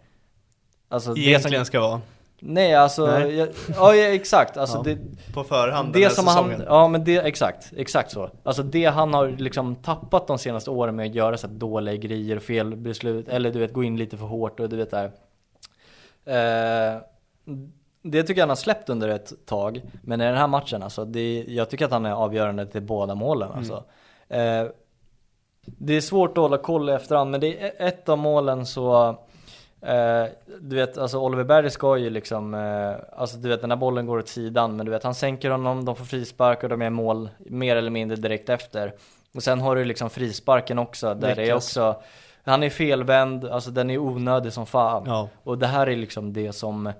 Alltså det Egentligen som, ska vara. Nej alltså, Nej. Jag, ja exakt, alltså Ja. det På förhand den det här som säsongen. han, ja men det, exakt, exakt så. Alltså det han har liksom tappat de senaste åren med att göra så dåliga grejer och fel beslut, eller du vet gå in lite för hårt och du vet där. Eh, det tycker jag han har släppt under ett tag, men i den här matchen alltså, det, jag tycker att han är avgörande till båda målen alltså. Eh, det är svårt att hålla koll i efterhand, men det är ett av målen så Eh, du vet, alltså Oliver Berg ska ju liksom, eh, alltså du vet den här bollen går åt sidan, men du vet han sänker honom, de får frispark och de är i mål mer eller mindre direkt efter. Och sen har du liksom frisparken också, där det är också, han är felvänd, alltså den är onödig som fan. Ja. Och det här är liksom det som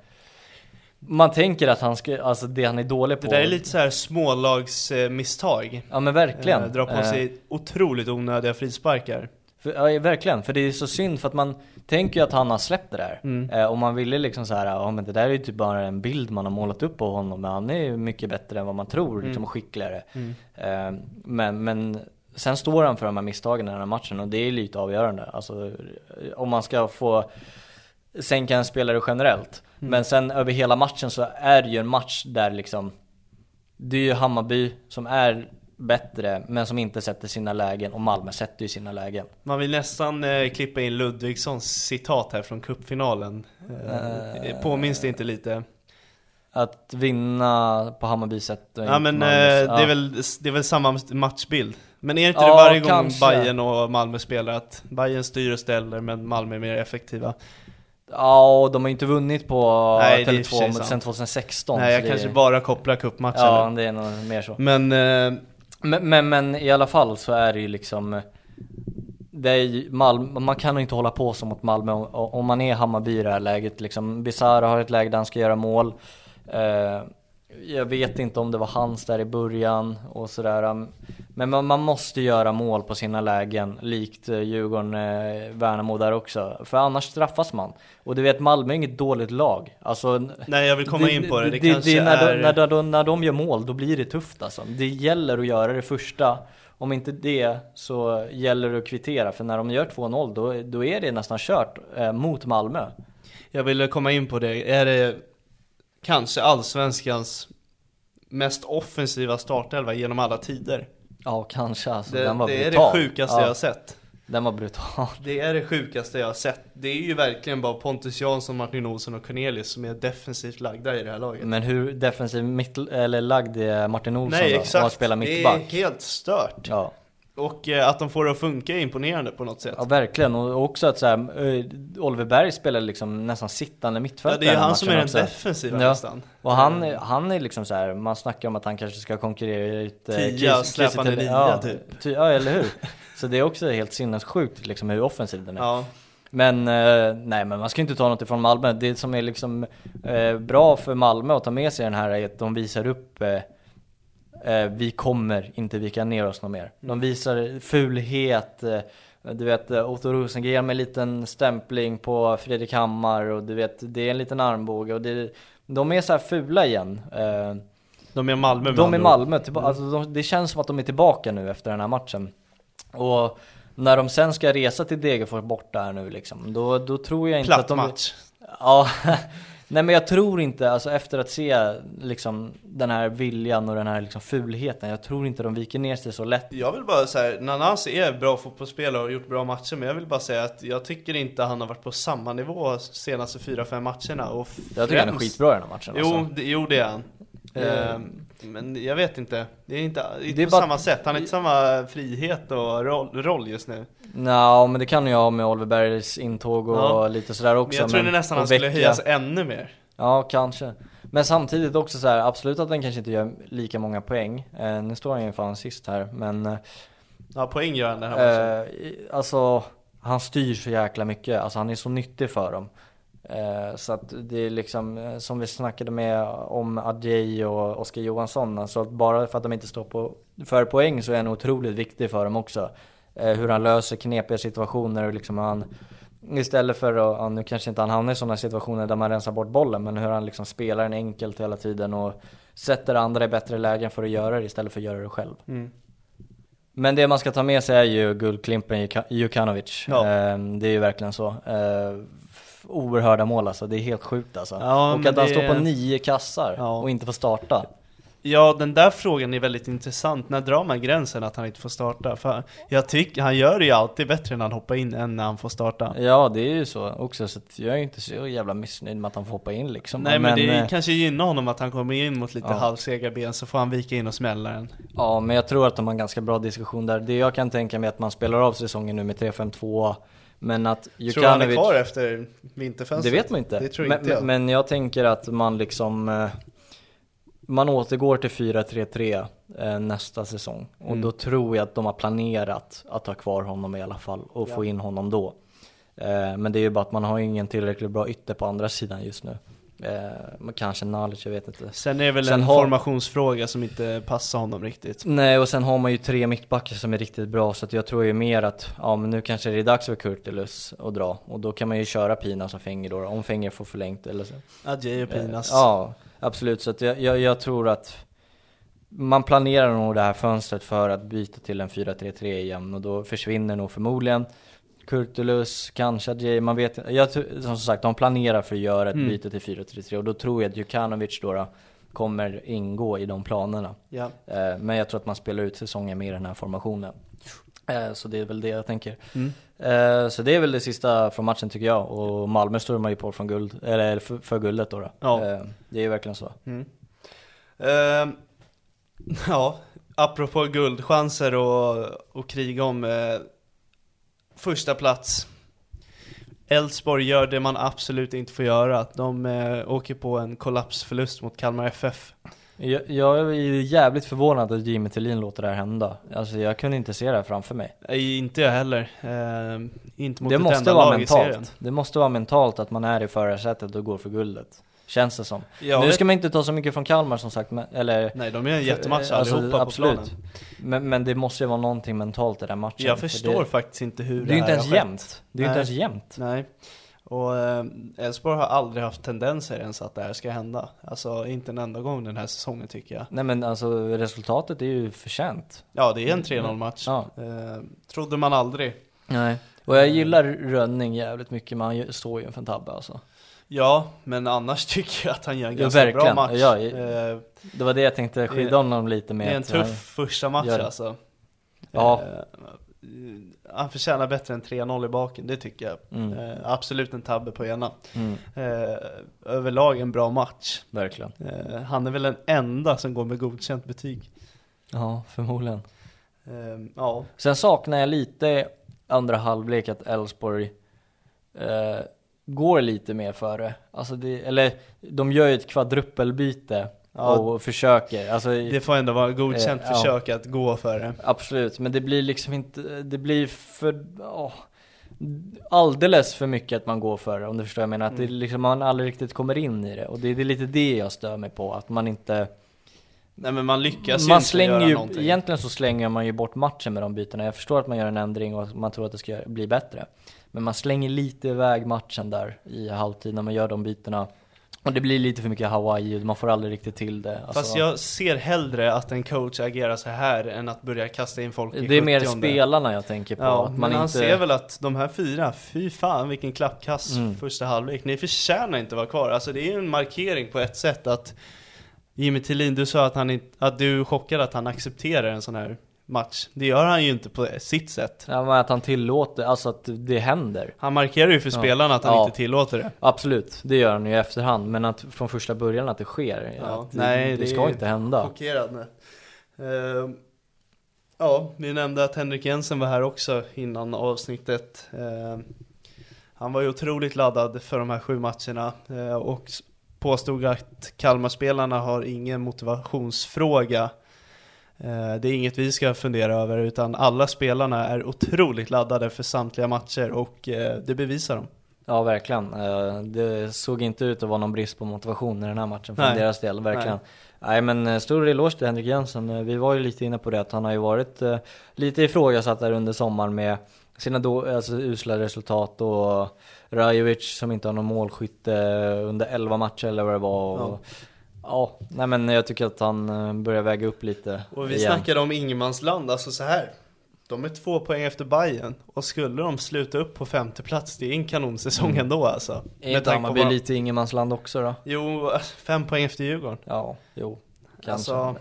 man tänker att han ska, alltså det han är dålig på. Det där är lite så här smålagsmisstag. Ja men verkligen. Eh, dra på Eh, sig otroligt onödiga frisparkar. För, ja, verkligen, för det är så synd för att man tänker ju att han har släppt det där. Mm. Eh, och man ville liksom så här, ja men det där är ju typ bara en bild man har målat upp på honom, men han är ju mycket bättre än vad man tror, liksom Mm. och skickligare. Mm. Eh, men, men sen står han för de här misstagen i den här matchen och det är lite avgörande. Alltså eh, om man ska få sänka en spelare generellt. Mm. Men sen över hela matchen så är det ju en match där liksom det är ju Hammarby som är bättre men som inte sätter sina lägen och Malmö sätter ju sina lägen. Man vill nästan eh, klippa in Ludvigssons citat här från cupfinalen. Eh, Eh. påminns det inte lite? Att vinna på Hammarby sätt Ja men eh, Malmös- det, är ja. väl, det är väl samma matchbild. Men är det inte Ja, det varje gång kanske. Bayern och Malmö spelar att Bayern styr och ställer men Malmö är mer effektiva? Ja, och de har ju inte vunnit på Nej, det är i och för sig Tele2 sant. sen 2016 Nej jag kanske bara kopplar cupmatchen Ja, det är nog mer så Men, eh, men, men, men i alla fall så är det ju liksom det är Malmö, man kan ju inte hålla på som mot Malmö om, man är Hammarby i det här läget liksom. Bizarro har ett läge där han ska göra mål eh, Jag vet inte om det var hans där i början och sådär Men man, man måste göra mål på sina lägen likt eh, Djurgården, eh, Värnamo där också För annars straffas man Och du vet Malmö är inget dåligt lag Alltså nej jag vill komma in på det, det, kanske det, när, är... de, när, de, när de gör mål, då blir det tufft alltså. Det gäller att göra det första. Om inte det så gäller det att kvittera. För när de gör 2-0 då, då är det nästan kört eh, mot Malmö. Jag ville komma in på det, är det kanske allsvenskans mest offensiva startelva genom alla tider? Ja, kanske alltså. Det, den var det är det sjukaste ja, jag har sett. Den var brutal. Det är det sjukaste jag har sett. Det är ju verkligen bara Pontus Jansson, Martin Olsson och Cornelius som är defensivt lagda i det här laget. Men hur defensiv mitt, eller lagd är Martin Olsson Nej då? Exakt, spela det mittback? är helt stört. Ja. Och eh, att de får det att funka är imponerande på något sätt. ja, verkligen. Och också att så här, eh, Oliver Berg spelar liksom nästan sittande Ja, mittfältare det är han som är den också. defensiva Ja. nästan. Och han, han är liksom så här, man snackar om att han kanske ska konkurrera ut eh, Tia, släpande nia, ja, typ. ty, ja, eller hur? Så det är också helt sinnessjukt liksom hur offensiv den är. Ja. Men, eh, nej men man ska inte ta något ifrån Malmö. Det som är liksom eh, bra för Malmö att ta med sig den här är att de visar upp eh, eh, vi kommer inte vika ner oss något mer. De visar fulhet, eh, du vet eh, Otto Rosengren med en liten stämpling på Fredrik Hammar och du vet det är en liten armbåge och det, de är så här fula igen. Eh, De är Malmö med de är. Malmö, tillba- alltså de, det känns som att de är tillbaka nu efter den här matchen. Och när de sen ska resa till Degerfors borta här nu liksom, då, då tror jag inte Platt att de... match. Ja, nej men jag tror inte, alltså efter att se liksom den här viljan och den här liksom fulheten, jag tror inte de viker ner sig så lätt. Jag vill bara säga, Nanas är bra fotbollsspelare och har gjort bra matcher Men jag vill bara säga att jag tycker inte han har varit på samma nivå de senaste 4-5 matcherna och Jag tycker han är främst- skitbra i den här matchen Jo, alltså. det, jo det är han Ehm, Men jag vet inte, det är inte, inte Det är på bara- samma sätt, han har inte samma frihet och roll, roll just nu Nja, men det kan ju ha med Oliver Bergs intåg och Ja. lite sådär också. Men jag trodde nästan han skulle Vecchia- höjas ännu mer Ja, kanske. Men samtidigt också så här, absolut att den kanske inte gör lika många poäng. Eh, nu står han ju fan sist här, men eh, Ja, poäng gör han den här eh, alltså han styr så jäkla mycket. Alltså han är så nyttig för dem. Eh, så att det är liksom, eh, som vi snackade med om Adjei och Oskar Johansson, alltså att bara för att de inte står på för poäng så är han otroligt viktig för dem också. Eh, hur han löser knepiga situationer och liksom han Istället för att, ja, nu kanske inte han hamnar i sådana situationer där man rensar bort bollen, men hur han liksom spelar den enkelt hela tiden och sätter andra i bättre lägen för att göra det istället för att göra det själv. Mm. Men det man ska ta med sig är ju guldklimpen Juka- Jukanovic. Ja. Ehm, det är ju verkligen så. Oerhörda mål alltså, det är helt sjukt alltså. Ja, och men att han det- står på nio kassar Ja. och inte får starta. Ja, den där frågan är väldigt intressant. När drar man gränsen att han inte får starta? För jag tycker, han gör det ju alltid bättre när han hoppar in än när han får starta. Ja, det är ju så också, så jag är inte så jävla missnöjd med att han får hoppa in liksom. Nej men, det eh, kanske gynnar honom att han kommer in mot lite Ja. halvsega ben så får han vika in och smälla den. Ja, men jag tror att de har en ganska bra diskussion där. Det jag kan tänka mig är att man spelar av säsongen nu med 3-5-2, men att Tror du han är Jukanovic... kvar efter vinterfönstret? Det vet man inte. Tror men, inte jag. men, jag tänker att man liksom eh, Man återgår till 4-3-3 eh, nästa säsong Och Mm. då tror jag att de har planerat att ha kvar honom i alla fall och få in honom då eh, Men det är ju bara att man har ingen tillräckligt bra ytter på andra sidan just nu eh, Kanske Nalic, jag vet inte Sen är det väl Sen en har- formationsfråga som inte passar honom riktigt. Nej och sen har man ju tre mittbackar som är riktigt bra så jag tror ju mer att Ja men nu kanske det är dags för Kurtulus att dra Och då kan man ju köra Pinas och Fenger då om Fenger får förlängt eller så Adjei och Pinas. Eh, Ja, absolut. Så jag, jag, jag tror att man planerar nog det här fönstret för att byta till en 4-3-3 igen och då försvinner nog förmodligen Kurtulus, kanske Adjei, man vet. Jag, som sagt, de planerar för att göra ett Mm. byte till 4-3-3 och då tror jag att Jukanovic då, då kommer ingå i de planerna. Ja. Eh, Men jag tror att man spelar ut säsongen med den här formationen. Eh, Så det är väl det jag tänker. Mm. Eh, Så det är väl det sista från matchen tycker jag. Och Malmö stormar ju på från guld, eller för, för guldet då. då. Ja. Det är ju verkligen så. Mm. Ehm, ja, apropå guldchanser och, och kriga om eh, första plats. Elfsborg gör det man absolut inte får göra. De eh, åker på en kollapsförlust mot Kalmar FF. Jag, jag är jävligt förvånad att Jimmy Tillin låter det här hända. Alltså jag kunde inte se det här framför mig. Nej, inte jag heller. Eh, inte mot det ett måste enda vara lag i serien. mentalt. Det måste vara mentalt att man är i förarsätet och går för guldet. Känns det som. Ja, nu ska man inte ta så mycket från Kalmar som sagt, men, eller Nej, de är en jättematch Alltså, allihopa absolut. på planen. Men, men det måste ju vara någonting mentalt i den matchen. Jag för förstår det, faktiskt inte hur Det är ju inte ens har jämnt. Det är ju inte ens jämnt. Nej. Och eh, Elfsborg har aldrig haft tendenser ens att det här ska hända. Alltså inte en enda gång den här säsongen tycker jag. Nej men alltså resultatet är ju förtjänt. Ja, det är en 3-0 match. Ja. Eh, trodde man aldrig. Nej. Och jag gillar Rönning jävligt mycket, men han står ju inför en tabbe alltså. Ja, men annars tycker jag att han gör en Ja, ganska bra verkligen. match. Ja, Eh, Det var det jag tänkte skydda honom lite med. det är en han- tuff första match alltså. Ja. Eh, han förtjänar bättre än 3-0 i baken, det tycker jag. Mm. Eh, absolut en tabbe på ena. Mm, Eh, överlag en bra match. verkligen. Eh, han är väl den enda som går med godkänt betyg. Ja, förmodligen. Eh, ja, Sen saknar jag lite andra halvlek att Elfsborg eh, går lite mer före. Alltså det, eller de gör ju ett kvadruppelbyte Ja. och försöker. Alltså, det får ändå vara godkänt Eh, ja. försök att gå för det. Absolut, men det blir liksom inte, det blir för, åh, alldeles för mycket att man går för det, om du förstår vad jag menar. Att det Mm. liksom, man aldrig riktigt kommer in i det. Och det, det är lite det jag stör mig på, att man inte Nej men man lyckas ju man inte slänger göra ju, någonting. egentligen så slänger man ju bort matchen med de bytena. Jag förstår att man gör en ändring och att man tror att det ska bli bättre. Men man slänger lite iväg matchen där i halvtid när man gör de bytena. Och det blir lite för mycket Hawaii och man får aldrig riktigt till det. Alltså, Fast jag ser hellre att en coach agerar så här än att börja kasta in folk i det är mer 70:e. spelarna jag tänker på. Ja, att man men han inte... ser väl att de här fyra, fy fan vilken klappkass Mm. första halvlek. Ni förtjänar inte vara kvar. Alltså det är ju en markering på ett sätt att Jimmy Tillin, du sa att, han att du är chockad att han accepterar en sån här match. Det gör han ju inte på sitt sätt. Ja, men att han tillåter, alltså att det händer. Han markerar ju för Ja. spelarna att han Ja. inte tillåter det. Absolut, det gör han ju i efterhand. Men att från första början att det sker, Ja, att nej, det, det ska inte hända. Chockerad nu. Eh, ja, vi nämnde att Henrik Jensen var här också innan avsnittet. Eh, han var ju otroligt laddad för de här sju matcherna eh, och påstod att Kalmarspelarna har ingen motivationsfråga. Eh, det är inget vi ska fundera över utan alla spelarna är otroligt laddade för samtliga matcher och eh, det bevisar de. Ja, verkligen. Eh, Det såg inte ut att vara någon brist på motivation i den här matchen för Nej. deras del, verkligen. Nej. men eh, stor eloge till Henrik Jensen. Vi var ju lite inne på det att han har ju varit lite ifrågasatt där under sommaren med sina då, alltså, usla resultat och Rajovic som inte har någon målskytte under 11 matcher eller vad det var. Och, ja. Nej men jag tycker att han eh, börjar väga upp lite Och vi igen. snackade om ingenmansland, alltså så här. De är två poäng efter Bayern och skulle de sluta upp på femte plats, det är en kanonsäsong Mm. ändå alltså. Är inte på Hammarby vad- lite ingenmansland också då? Jo, fem poäng efter Djurgården. Ja, jo. Kanske. Alltså,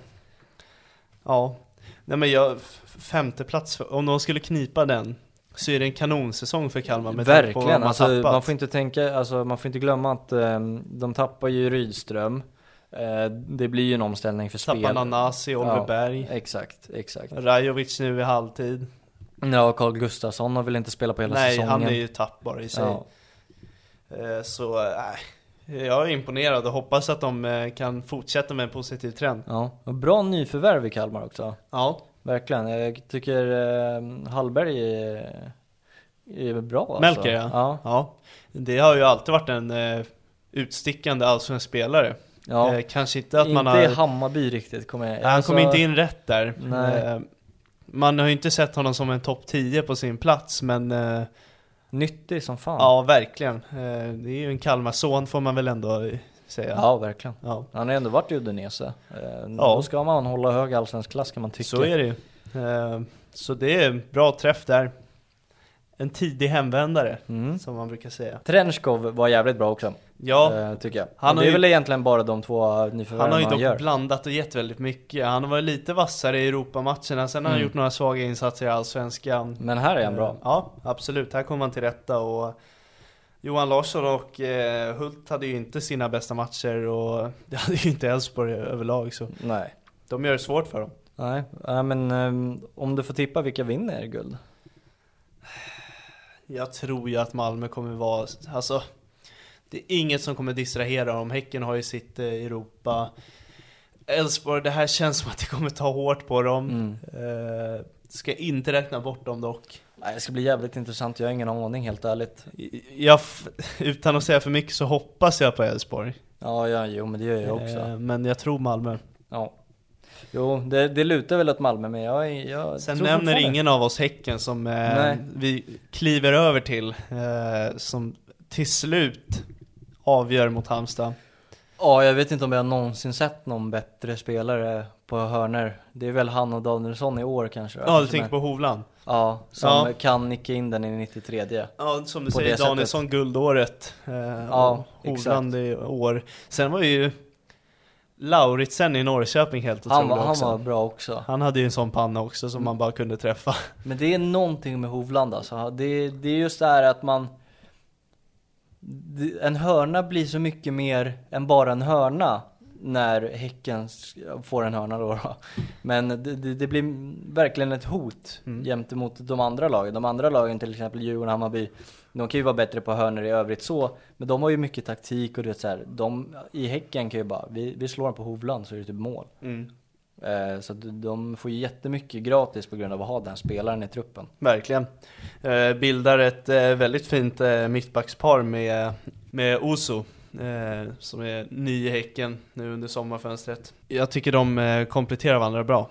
ja. Nej men jag, femte plats, om de skulle knipa den så är det en kanonsäsong för Kalmar med på Verkligen, de har alltså, tappat. man får inte tänka, alltså, man får inte glömma att ehm, de tappar ju Rydström Eh, Det blir ju en omställning för spel Tappar Nanasi, Oliver Ja. Berg, Exakt, exakt Rajovic nu i halvtid. Ja, Carl Gustafsson har väl inte spelat på hela Nej, säsongen han är ju tappbar i sig. ja. Eh, Så, nej. Jag är imponerad och hoppas att de eh, kan fortsätta med en positiv trend. ja, och bra nyförvärv i Kalmar också Ja, Verkligen, jag tycker eh, Hallberg är, är bra alltså. Melker ja. Ja, ja. Det har ju alltid varit en eh, utstickande allsvensk spelare. Ja. Eh, kanske inte att inte man har... i Hammarby riktigt kommer jag han alltså, kom inte in rätt där. Nej. Eh, man har ju inte sett honom som en topp 10 på sin plats, men eh, Nyttig som fan ja, verkligen. Eh, det är ju en Kalmarson får man väl ändå säga. ja verkligen Ja, Han har ändå varit i Udinese. Eh, Ja. Då ska man hålla hög allsvensk klass kan man tycka. så är det ju. Eh, så det är bra träff där. En tidig hemvändare, Mm. som man brukar säga. Trenchkov var jävligt bra också, Ja, eh, tycker jag. Han Han har det är ju- väl egentligen bara de två han nyförvärven har han, ju dock gör. blandat och gett väldigt mycket. Han har varit lite vassare i Europamatcherna, sen har han Mm. gjort några svaga insatser i Allsvenskan. Men här är han bra. Eh, Ja, absolut. Här kommer han till rätta och Johan Larsson och eh, Hult hade ju inte sina bästa matcher och det hade ju inte Elfsborg överlag så Nej. de gör det svårt för dem. Nej, men ehm, om du får tippa vilka vinner guld? Jag tror ju att Malmö kommer vara, alltså det är inget som kommer distrahera dem. Häcken har ju sitt eh, Europa. Elfsborg, det här känns som att det kommer ta hårt på dem. Mm. Eh, ska inte räkna bort dem dock. Nej, det ska bli jävligt intressant, jag har ingen aning helt ärligt. Jag, utan att säga för mycket så hoppas jag på Elfsborg. Ja, ja, jo men det gör jag också. Eh, men jag tror Malmö. Ja. Jo, det, det lutar väl åt Malmö, men jag, jag Sen tror nämner ingen av oss Häcken som eh, vi kliver över till, eh, som till slut avgör mot Halmstad. Ja, jag vet inte om jag någonsin sett någon bättre spelare på hörner. Det är väl han och Danielsson i år kanske? Ja, du tänker på Hovland? Ja, som Ja. kan nicka in den i 93 Ja, som du På säger, det sättet. Danielsson guldåret. Eh, Ja, och Hovland i år. Sen var ju Lauritsen i Norrköping helt Han, otrolig var- han också. var bra också. Han hade ju en sån panna också som man bara kunde träffa. Men det är någonting med Hovland alltså. Det, det är just det här att man... En hörna blir så mycket mer än bara en hörna när Häcken får en hörna då. då. Men det, det, det blir verkligen ett hot Mm. gentemot de andra lagen. De andra lagen, till exempel Djurgården, Hammarby, de kan ju vara bättre på hörnor i övrigt så. Men de har ju mycket taktik och det så här, de i Häcken kan ju bara, vi, vi slår dem på Hovland så är det typ mål. Mm. Eh, Så de får ju jättemycket gratis på grund av att ha den spelaren i truppen. Verkligen. Eh, bildar ett eh, väldigt fint eh, mittbackspar med, med Oso. Eh, som är ny i Häcken nu under sommarfönstret. Jag tycker de eh, kompletterar varandra bra.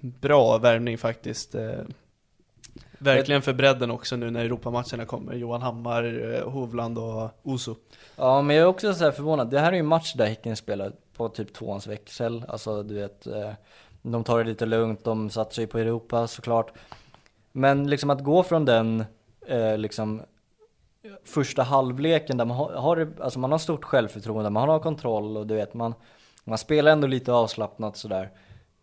Bra värvning faktiskt. Verkligen för bredden också nu när Europamatcherna kommer. Johan Hammar, eh, Hovland och Oso. Ja, men jag är också så här förvånad. Det här är ju en match där Häcken spelar på typ tvåans växel. Alltså du vet, eh, de tar det lite lugnt, de satsar ju på Europa såklart. Men liksom att gå från den eh, liksom första halvleken där man har, har, alltså man har stort självförtroende, man har kontroll och du vet man, man spelar ändå lite avslappnat sådär.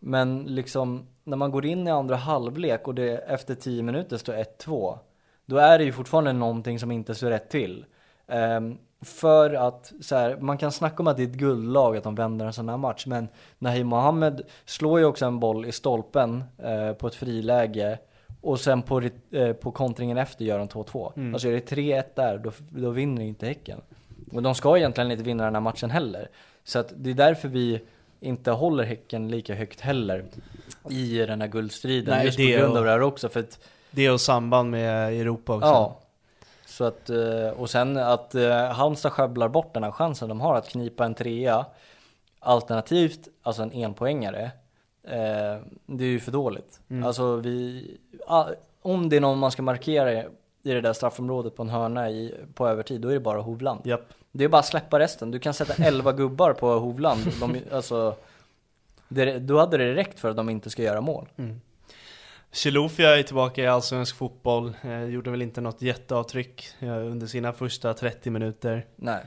Men liksom när man går in i andra halvlek och det efter 10 minuter står 1-2 då är det ju fortfarande någonting som inte står rätt till. Ehm, för att så här, man kan snacka om att det är ett guldlag att de vänder en sån här match men Nahim Mohammed slår ju också en boll i stolpen eh, på ett friläge och sen på, eh, på kontringen efter gör de 2-2. Alltså är det 3-1 där då, då vinner inte Häcken. Och de ska egentligen inte vinna den här matchen heller. Så att det är därför vi inte håller Häcken lika högt heller i den här guldstriden. Nej, just på grund och- av det här också. För att Det och samband med Europa också. Ja. Så att, eh, och sen att eh, Halmstad sjabblar bort den här chansen de har att knipa en trea Alternativt, alltså en enpoängare eh, Det är ju för dåligt Alltså vi, om det är någon man ska markera i det där straffområdet på en hörna i, på övertid, då är det bara Hovland Japp. Det är bara att släppa resten, du kan sätta 11 gubbar på Hovland de, alltså, det, Då hade det räckt för att de inte ska göra mål Chilufya är tillbaka i allsvensk fotboll, eh, gjorde väl inte något jätteavtryck eh, under sina första 30 minuter. Nej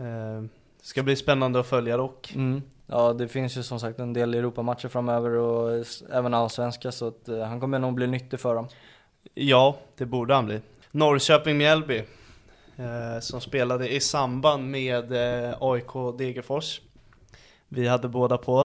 Eh, ska bli spännande att följa dock. Mm. Ja, det finns ju som sagt en del Europamatcher framöver och även allsvenska så att eh, han kommer nog bli nyttig för dem. Ja, det borde han bli. Norrköping-Mjällby, Eh, som spelade i samband med eh, AIK Degerfors. Vi hade båda på.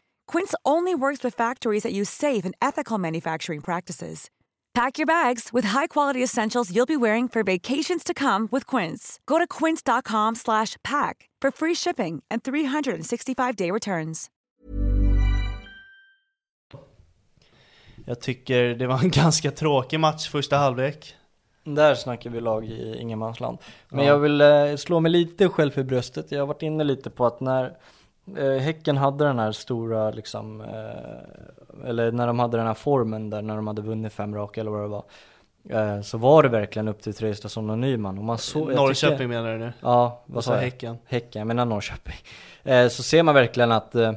Quince only works with factories that use safe and ethical manufacturing practices. Pack your bags with high-quality essentials you'll be wearing for vacations to come with Quince. Go to quince.com/pack for free shipping and 365-day returns. Jag tycker det var en ganska tråkig match första halvlek. Där snackar vi lag i ingenmansland. Men Ja. jag vill eh, slå mig lite själv i bröstet. Jag har varit inne lite på att när eh, Häcken hade den här stora liksom, eh, eller när de hade den här formen där när de hade vunnit fem raka eller vad det var. Eh, så var det verkligen upp till Traustason och Nyman. Och man jag Norrköping tycker- menar du nu? Ja, Vad vad sa jag? Häcken? Häcken, jag menar Norrköping. Eh, så ser man verkligen att eh,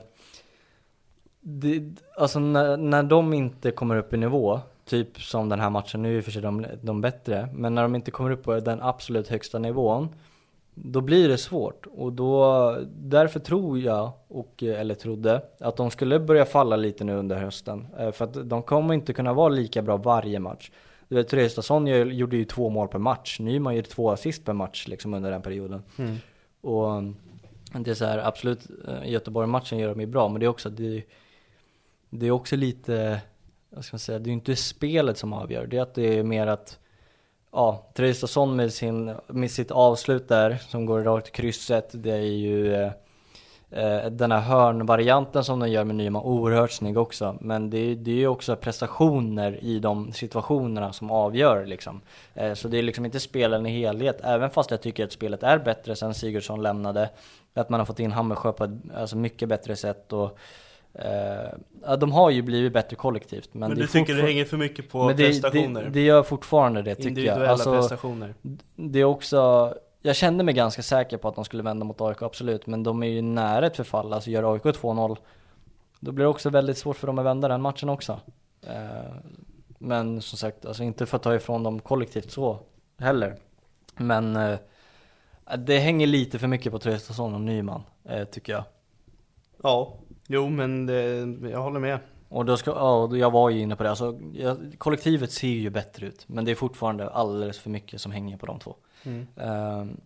det, alltså när, när de inte kommer upp i nivå, typ som den här matchen, nu är och för sig de, de bättre, men när de inte kommer upp på den absolut högsta nivån, då blir det svårt. Och då, därför tror jag, och, eh, eller trodde, att de skulle börja falla lite nu under hösten. Eh, för att de kommer inte kunna vara lika bra varje match. Du vet, Traustason gör- gjorde ju två mål per match, Nyman gjorde två assist per match liksom under den perioden. Mm. Och um, det är så här, absolut, eh, Göteborg-matchen gör de ju bra, men det är också, det, det är också lite, vad ska man säga, det är ju inte spelet som avgör, det är att det är mer att, ja, Traustason med, sin, med sitt avslut där, som går rakt i krysset, det är ju eh, eh den här hörnvarianten som de gör med Nyman, oerhört snygg också. Men det är det är ju också prestationer i de situationerna som avgör liksom. Eh, så det är liksom inte spelen i helhet, även fast jag tycker att spelet är bättre sen Sigurdsson lämnade. Att man har fått in Hammersjö på ett alltså, mycket bättre sätt och ja, de har ju blivit bättre kollektivt. Men, Men, du tycker det hänger för mycket på det, prestationer? Det, det gör fortfarande det tycker Individuella jag. Alltså, prestationer? det är också, jag kände mig ganska säker på att de skulle vända mot AIK, absolut. Men de är ju nära ett förfall, alltså gör AIK 2-0 Då blir det också väldigt svårt för dem att vända den matchen också. Eh, men som sagt, alltså inte för att ta ifrån dem kollektivt så heller. Men eh, det hänger lite för mycket på Traustason och Nyman, tycker jag. Ja, jo men det, jag håller med. Och då ska, ja, jag var ju inne på det, alltså, kollektivet ser ju bättre ut. Men det är fortfarande alldeles för mycket som hänger på de två. Mm. Ehm,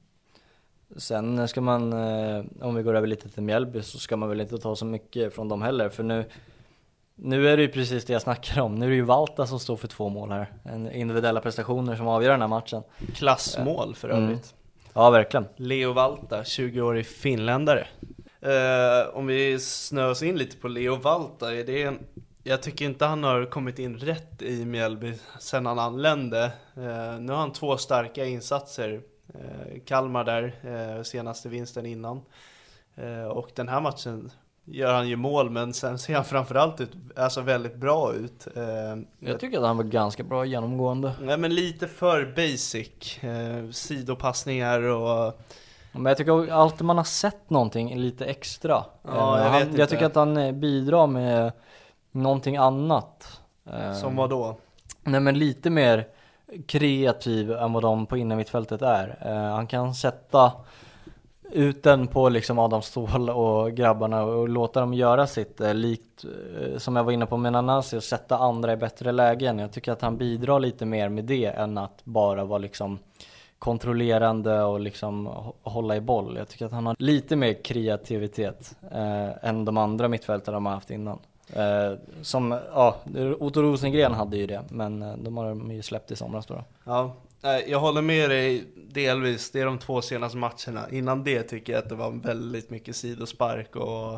sen ska man, eh, om vi går över lite till Mjällby, så ska man väl inte ta så mycket från dem heller. För nu, nu är det ju precis det jag snackar om. Nu är det ju Valta som står för två mål här. En individuella prestationer som avgör den här matchen. Klassmål för Mm. övrigt. Ja, verkligen. Leo Valta, 20-årig finländare. Eh, om vi snöar oss in lite på Leo Valta, är det en, jag tycker inte han har kommit in rätt i Mjällby sedan han anlände. Eh, nu har han två starka insatser. Eh, Kalmar där, eh, senaste vinsten innan. Eh, och den här matchen gör han ju mål, men sen ser han framförallt ut, alltså väldigt bra ut. Eh, Jag tycker att han var ganska bra genomgående. Nej men lite för basic, sidopassningar och Men jag tycker alltid man har sett någonting lite extra. Ja, Eh, jag han, vet inte. jag tycker att han eh, bidrar med någonting annat. Eh, som vad då? Nej men lite mer kreativ än vad de på innermittfältet är. Han kan sätta ut den på liksom Adam Ståhl och grabbarna och låta dem göra sitt likt som jag var inne på med Nanasi och sätta andra i bättre lägen. Jag tycker att han bidrar lite mer med det än att bara vara liksom kontrollerande och liksom hålla i boll. Jag tycker att han har lite mer kreativitet eh, än de andra mittfältarna de har haft innan. Eh, som, ja, Otto Rosengren hade ju det, men eh, de har de ju släppt i somras då. Ja, eh, jag håller med dig delvis. Det är de två senaste matcherna. Innan det tycker jag att det var väldigt mycket sidospark och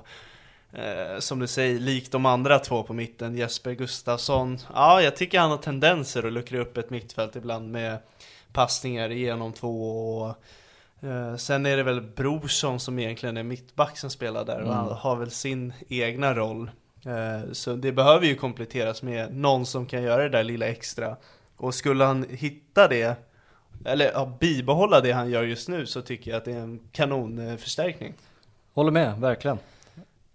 eh, som du säger, likt de andra två på mitten, Jesper Gustafsson. Ja, jag tycker han har tendenser att luckra upp ett mittfält ibland med passningar igenom två och eh, Sen är det väl Brorsson som egentligen är mittback som spelar där och Mm. han har väl sin egna roll. Eh, Så det behöver ju kompletteras med någon som kan göra det där lilla extra. Och skulle han hitta det, eller ja, bibehålla det han gör just nu så tycker jag att det är en kanonförstärkning. Håller med, verkligen.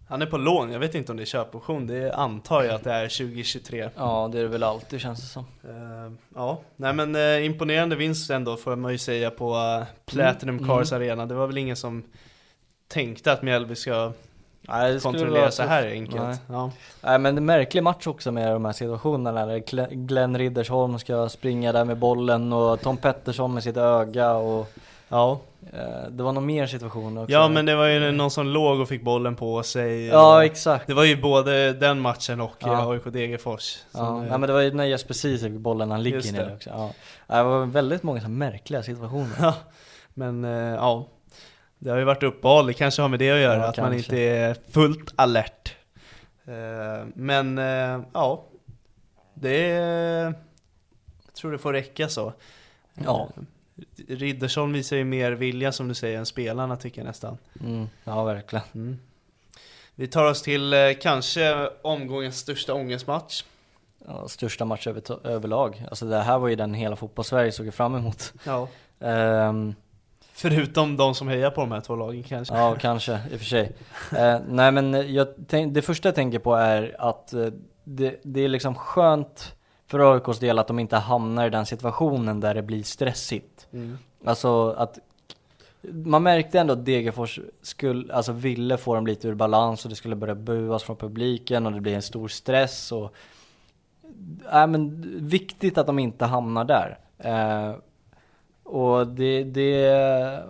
Han är på lån, jag vet inte om det är köpoption, det antar jag att det är 2023. Ja, det är det väl alltid känns det som. Eh, ja, nej men eh, imponerande vinst ändå får man ju säga på uh, Platinum Mm, Cars mm. Arena. Det var väl ingen som tänkte att Mjällby ska Nej, kontrollera så här enkelt. Nej. Ja. Nej men det är en märklig match också med de här situationerna där Gle- Glenn Riddersholm ska springa där med bollen och Tom Pettersson med sitt öga och Ja, Eh, det var någon mer situation också. ja men det var ju någon som låg och fick bollen på sig. Ja, exakt. Det var ju både den matchen och Ja. AIK Degerfors. Ja, nej, men det var ju när Jesper Ceesay fick bollen han ligger ner också. Ja. Ja, Det var väldigt många så märkliga situationer. Ja, men eh, ja. Det har ju varit uppehåll, det kanske har med det att göra, Ja, att man kanske. inte är fullt alert. Eh, men ja, det är, jag tror det får räcka så. Ja. Riddersson visar ju mer vilja som du säger än spelarna tycker jag nästan. Mm, ja, verkligen. Mm. Vi tar oss till eh, kanske omgångens största ångestmatch. Ja, största match över, överlag. Alltså det här var ju den hela fotbollssverige såg fram emot. Ja. Ehm, Förutom de som hejar på de här två lagen kanske. Ja, kanske i och för sig. Eh, nej, men jag tänk, det första jag tänker på är att eh, det, det är liksom skönt för AIKs del att de inte hamnar i den situationen där det blir stressigt. Mm. Alltså att man märkte ändå att Degerfors skulle, alltså ville få dem lite ur balans och det skulle börja buas från publiken och det blir en stor stress och Nej men viktigt att de inte hamnar där. Eh, och det, det,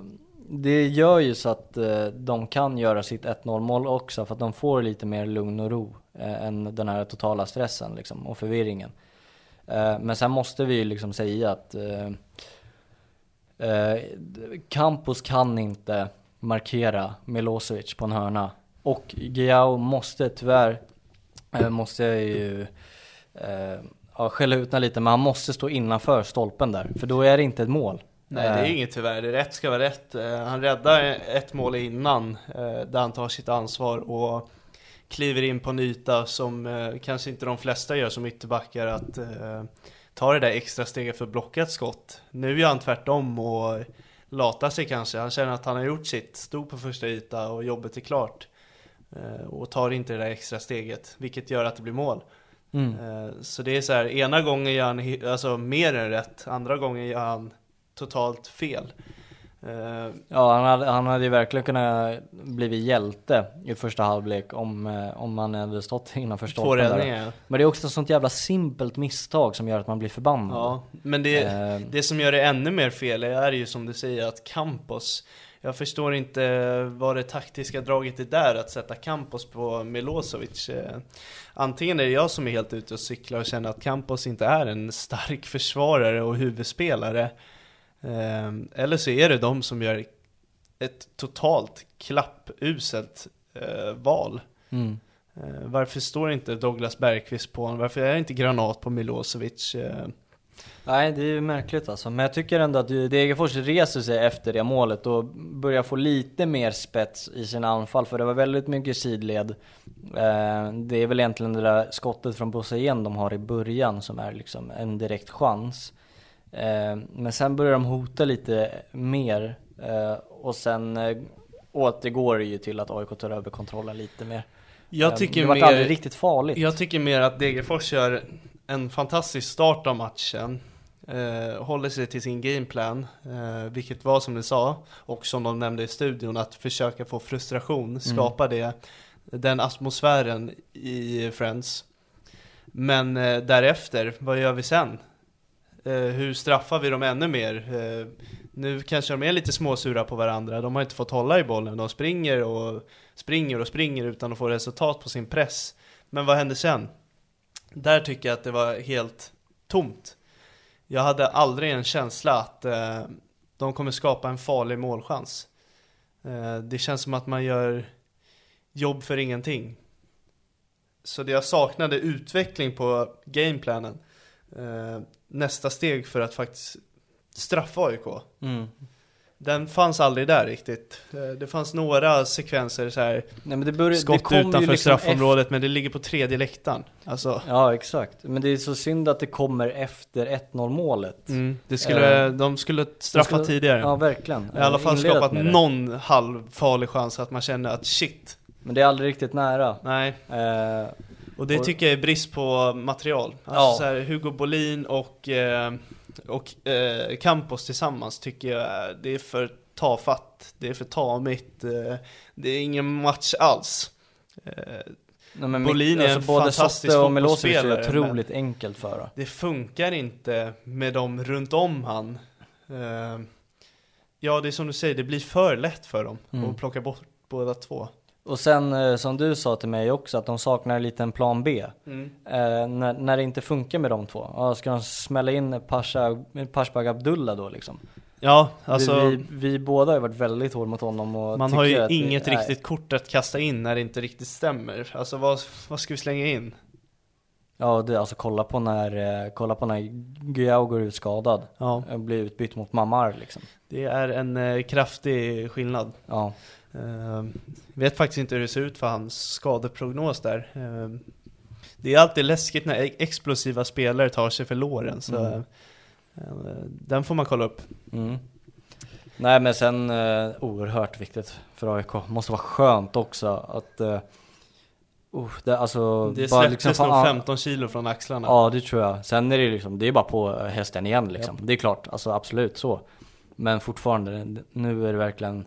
det gör ju så att eh, de kan göra sitt 1-0 mål också för att de får lite mer lugn och ro eh, än den här totala stressen liksom, och förvirringen. Eh, men sen måste vi ju liksom säga att eh, eh, Campos kan inte markera Milosevic på en hörna. Och Giao måste tyvärr, måste jag ju ja, skälla ut lite, men han måste stå innanför stolpen där, för då är det inte ett mål. Nej det är inget tyvärr, det rätt ska vara rätt. Han räddar ett mål innan, där han tar sitt ansvar och kliver in på en yta som eh, kanske inte de flesta gör som ytterbackar, att eh, ta det där extra steget för att blocka ett skott. Nu gör han tvärtom och latar sig kanske. Han känner att han har gjort sitt, stod på första yta och jobbet är klart. Eh, Och tar inte det där extra steget, vilket gör att det blir mål. Mm. Eh, Så det är så här, ena gången gör han alltså, mer än rätt, andra gången gör han totalt fel. Eh, Ja, han hade, han hade ju verkligen kunnat blivit hjälte i första halvlek om, eh, om han hade stått innanför stolpen där. Men det är också ett sånt jävla simpelt misstag som gör att man blir förbannad. Ja, men det, Eh, det som gör det ännu mer fel är ju som du säger att Campos Jag förstår inte vad det taktiska draget är där att sätta Campos på Milosevic Eh, Antingen är det jag som är helt ute och cyklar och känner att Campos inte är en stark försvarare och huvudspelare Eller så är det de som gör ett totalt klappuselt eh, val mm. Eh, Varför står inte Douglas Bergqvist på honom? Varför är inte Granat på Milosevic? Eh, Nej, det är ju märkligt alltså. Men jag tycker ändå att Degerfors reser sig efter det målet och börjar få lite mer spets i sina anfall. För det var väldigt mycket sidled. Eh, det är väl egentligen det där skottet från Bosse igen de har i början som är liksom en direkt chans. Eh, men sen börjar de hota lite mer. Eh, och sen eh, återgår det ju till att AIK tar över kontrollen lite mer. Jag tycker det var mer, aldrig riktigt farligt. Jag tycker mer att Degerfors gör en fantastisk start av matchen. Eh, håller sig till sin gameplan, eh, vilket var som du sa, och som de nämnde i studion, att försöka få frustration, skapa det, den atmosfären i Friends. Men eh, därefter, vad gör vi sen? Eh, hur straffar vi dem ännu mer? Eh, nu kanske de är lite småsura på varandra, de har inte fått hålla i bollen, de springer och springer och springer utan att få resultat på sin press. Men vad händer sen? Där tycker jag att det var helt tomt. Jag hade aldrig en känsla att eh, de kommer skapa en farlig målchans. Eh, det känns som att man gör jobb för ingenting. Så det jag saknade utveckling på gameplanen. Eh, nästa steg för att faktiskt straffa AIK. Mm. Den fanns aldrig där riktigt. Eh, Det fanns några sekvenser så här Nej, men det börjar, det skott ju utanför liksom straffområdet men det ligger på tredje läktaren. Alltså, Ja, exakt. Men det är så synd att det kommer efter 1-0 målet. mm, det skulle, Eh, de skulle straffa skulle- tidigare. Ja, verkligen. I alla fall skapat det. någon halvfarlig chans att man känner att shit, Men det är aldrig riktigt nära. nej. Eh, Och det tycker jag är brist på material. Alltså Ja. här, Hugo Bolin och, eh, och eh, Campos tillsammans tycker jag det är för tafatt. Det är för tamigt. Eh, det är ingen match alls. Eh, nej, men Bolin är en alltså, både fantastisk Sotte och Milosevic är otroligt enkelt för. det funkar inte med dem runt om han. Ja, det är som du säger, det blir för lätt för dem Mm. att plocka bort båda två. Och sen eh, som du sa till mig också att de saknar en liten plan B. Mm. Eh, när, när det inte funkar med de två, ja, ska de smälla in Pasha, Pashbag Abdullah då liksom? Ja, alltså vi, vi, vi båda har varit väldigt hårda mot honom och man har ju inget nej. riktigt kort att kasta in när det inte riktigt stämmer. Alltså vad, vad ska vi slänga in? Ja, det, alltså kolla på när, eh, kolla på när Guillao går ut skadad. Ja. Och blir utbytt mot Mamar liksom. Det är en eh, kraftig skillnad. Ja. Eh, vet faktiskt inte hur det ser ut för hans skadeprognos där. Eh, det är alltid läskigt när e- explosiva spelare tar sig för låren, så Mm. eh, den får man kolla upp. Mm. Nej men sen eh, oerhört viktigt för AIK. Måste vara skönt också att eh, uh, det, alltså, Det släpptes liksom nog få- 15 kilo från axlarna. Ja det tror jag. Sen är det liksom, det är bara på hästen igen liksom. Det är klart, alltså absolut så. Men fortfarande, nu är det verkligen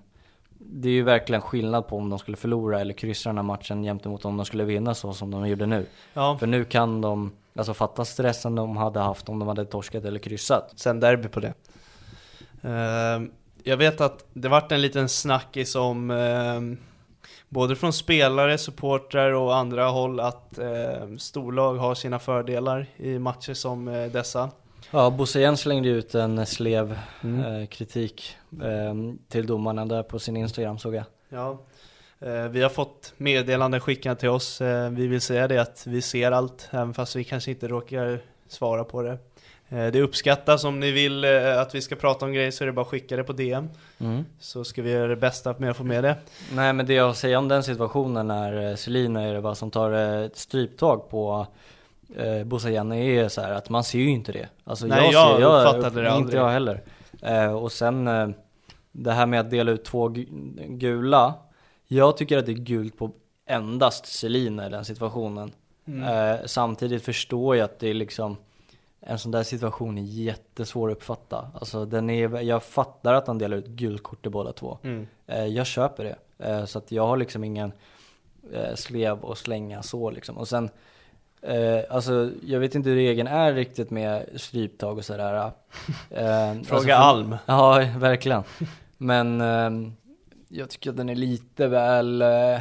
Det är ju verkligen skillnad på om de skulle förlora eller kryssa den här matchen jämte mot om de skulle vinna så som de gjorde nu. Ja. För nu kan de, alltså fatta stressen de hade haft om de hade torskat eller kryssat. Sen derby på det. Eh, jag vet att det vart en liten snackis om eh, både från spelare, supportrar och andra håll att eh, storlag har sina fördelar i matcher som eh, dessa. Ja, Bosse Jens slängde ut en slev Mm. eh, kritik eh, till domarna där på sin Instagram såg jag. Ja. Eh, vi har fått meddelanden skickade till oss. Eh, vi vill säga det att vi ser allt, även fast vi kanske inte råkar svara på det. Eh, det uppskattas om ni vill eh, att vi ska prata om grejer så är det bara att skicka det på DM. Mm. Så ska vi göra det bästa med att få med det. Nej men det jag säger om den situationen eh, Selina är det va, som tar eh, stryptag på eh, Bosse Janne är så här att man ser ju inte det. Alltså Nej, jag ser, jag uppfattade det Inte jag heller. Eh, och sen eh, det här med att dela ut två gu- gula. Jag tycker att det är gult på endast Selina i den situationen. Mm. Eh, samtidigt förstår jag att det är liksom en sån där situation är jättesvår att uppfatta. Alltså den är, jag fattar att han delar ut gult kort till båda två. Mm. Eh, jag köper det. Eh, så att jag har liksom ingen eh, slev och slänga så liksom. Och sen, eh, alltså jag vet inte hur regeln är riktigt med stryptag och sådär. Eh, alltså, Fråga för- Alm. Ja, verkligen. Men ehm, jag tycker att den är lite väl eh,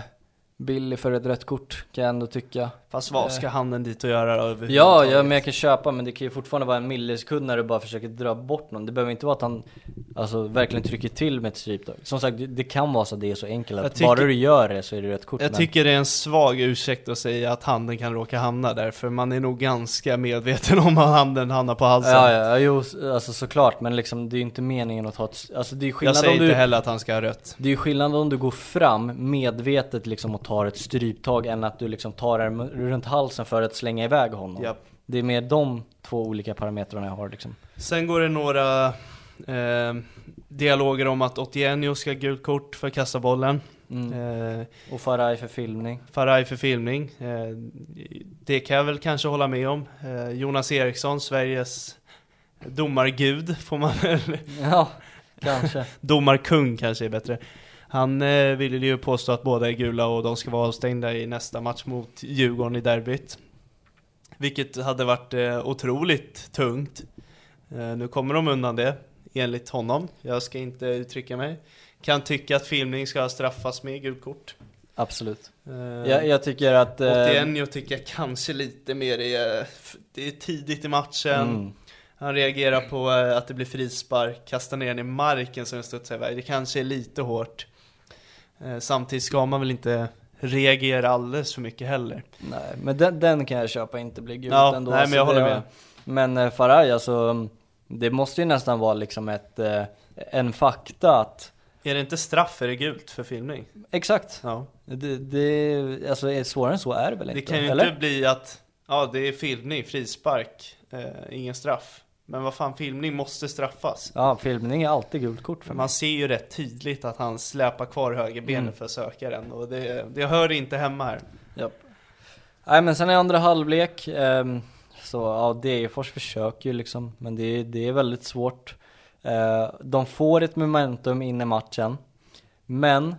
billig för ett rött kort kan jag ändå tycka. Fast vad ska handen dit och göra Ja, överhuvudtaget? ja, men jag kan köpa men det kan ju fortfarande vara en millisekund när du bara försöker dra bort någon. Det behöver inte vara att han alltså, verkligen trycker till med ett stryptag. Som sagt, det, det kan vara så att det är så enkelt att tycker- bara du gör det så är det rött kort. Jag men- tycker det är en svag ursäkt att säga att handen kan råka hamna där, för man är nog ganska medveten om att handen hamnar på halsen. Ja, ja, ja, jo, alltså såklart, men liksom det är ju inte meningen att ta ett, alltså det är ju Jag skillnad säger om du, inte heller att han ska ha rött. det är ju skillnad om du går fram medvetet liksom och tar ett stryptag än att du liksom tar den runt halsen för att slänga iväg honom. Japp. Det är mer de två olika parametrarna jag har liksom. Sen går det några eh, dialoger om att Otieno ska ha gult kort för att kasta bollen. Mm. Eh, Och Faraj för filmning. Faraj för filmning. Eh, det kan jag väl kanske hålla med om. Eh, Jonas Eriksson, Sveriges domargud, får man väl Ja, kanske. Domarkung kanske är bättre. Han eh, ville ju påstå att båda är gula och de ska vara avstängda i nästa match mot Djurgården i derbyt. Vilket hade varit eh, otroligt tungt. Eh, nu kommer de undan det, enligt honom. Jag ska inte uttrycka mig. Kan tycka att filmning ska straffas med gult kort. Absolut. Eh, Jag, jag tycker att... Otieno tycker jag kanske lite mer är, det är tidigt i matchen. Mm. Han reagerar på eh, att det blir frispark, kastar ner den i marken så den studsar iväg. Det kanske är lite hårt. Eh, Samtidigt ska man väl inte reagera alldeles för mycket heller. Nej, men den, den kan jag köpa inte blir gult Ja, ändå. nej, men jag det- håller med. Men eh, Faraj alltså, det måste ju nästan vara liksom ett, eh, en fakta att Är det inte straff är det gult för filmning. Exakt. Ja. Det, det, alltså svårare än så är det väl Det inte? kan ju eller? inte bli att, ja det är filmning, frispark, eh, ingen straff. Men vad fan, filmning måste straffas. Ja, filmning är alltid gult kort för mig. Man ser ju rätt tydligt att han släpar kvar högerbenet Mm. för att söka den och det, det hör inte hemma här. Japp. Nej men sen i andra halvlek, ehm, så ja Degerfors försöker ju liksom, men det, är- det är väldigt svårt. Eh, de får ett momentum in i matchen, men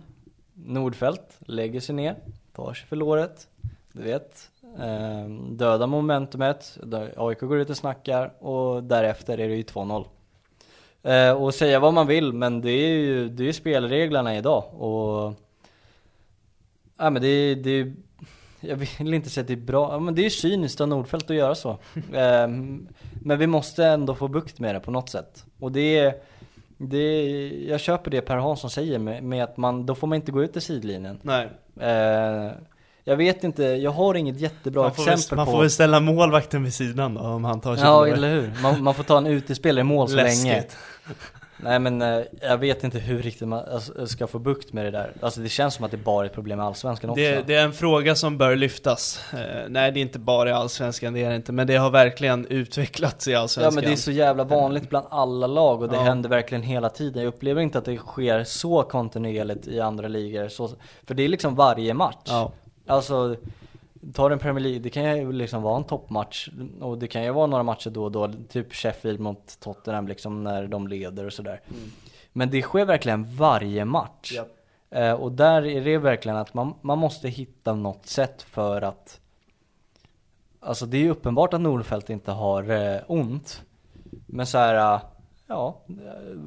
Nordfält lägger sig ner, tar sig för låret, du vet. Eh, dödar momentumet, där AIK går ut och snackar och därefter är det ju 2-0. Eh, och säga vad man vill, men det är ju det är spelreglerna idag. Och ja, men det, det, jag vill inte säga att det är bra, men det är cyniskt av Nordfeldt att göra så. eh, men vi måste ändå få bukt med det på något sätt. Och det är, det, jag köper det Per Hansson säger med, med, att man, då får man inte gå ut i sidlinjen. Nej. Eh, jag vet inte, jag har inget jättebra man exempel väl, Man på... får väl ställa målvakten vid sidan då, om han tar sig Ja, eller hur? Man, man får ta en utespelare i mål så Läskigt. länge. Nej men eh, jag vet inte hur riktigt man alltså, ska få bukt med det där. Alltså det känns som att det bara är ett problem med Allsvenskan också. Det, det är en fråga som bör lyftas. Eh, nej, det är inte bara i Allsvenskan, det är det inte. Men det har verkligen utvecklats i Ja Allsvenskan. men det är så jävla vanligt bland alla lag och det Ja. händer verkligen hela tiden. Jag upplever inte att det sker så kontinuerligt i andra ligor. Så, för det är liksom varje match. Ja. Alltså, tar en Premier League, det kan ju liksom vara en toppmatch. Och det kan ju vara några matcher då och då, typ Sheffield mot Tottenham liksom när de leder och sådär. Men det sker verkligen varje match. Japp. Eh, och där är det verkligen att man, man måste hitta något sätt för att Alltså det är ju uppenbart att Nordfeldt inte har eh, ont Men så här, eh, ja eh,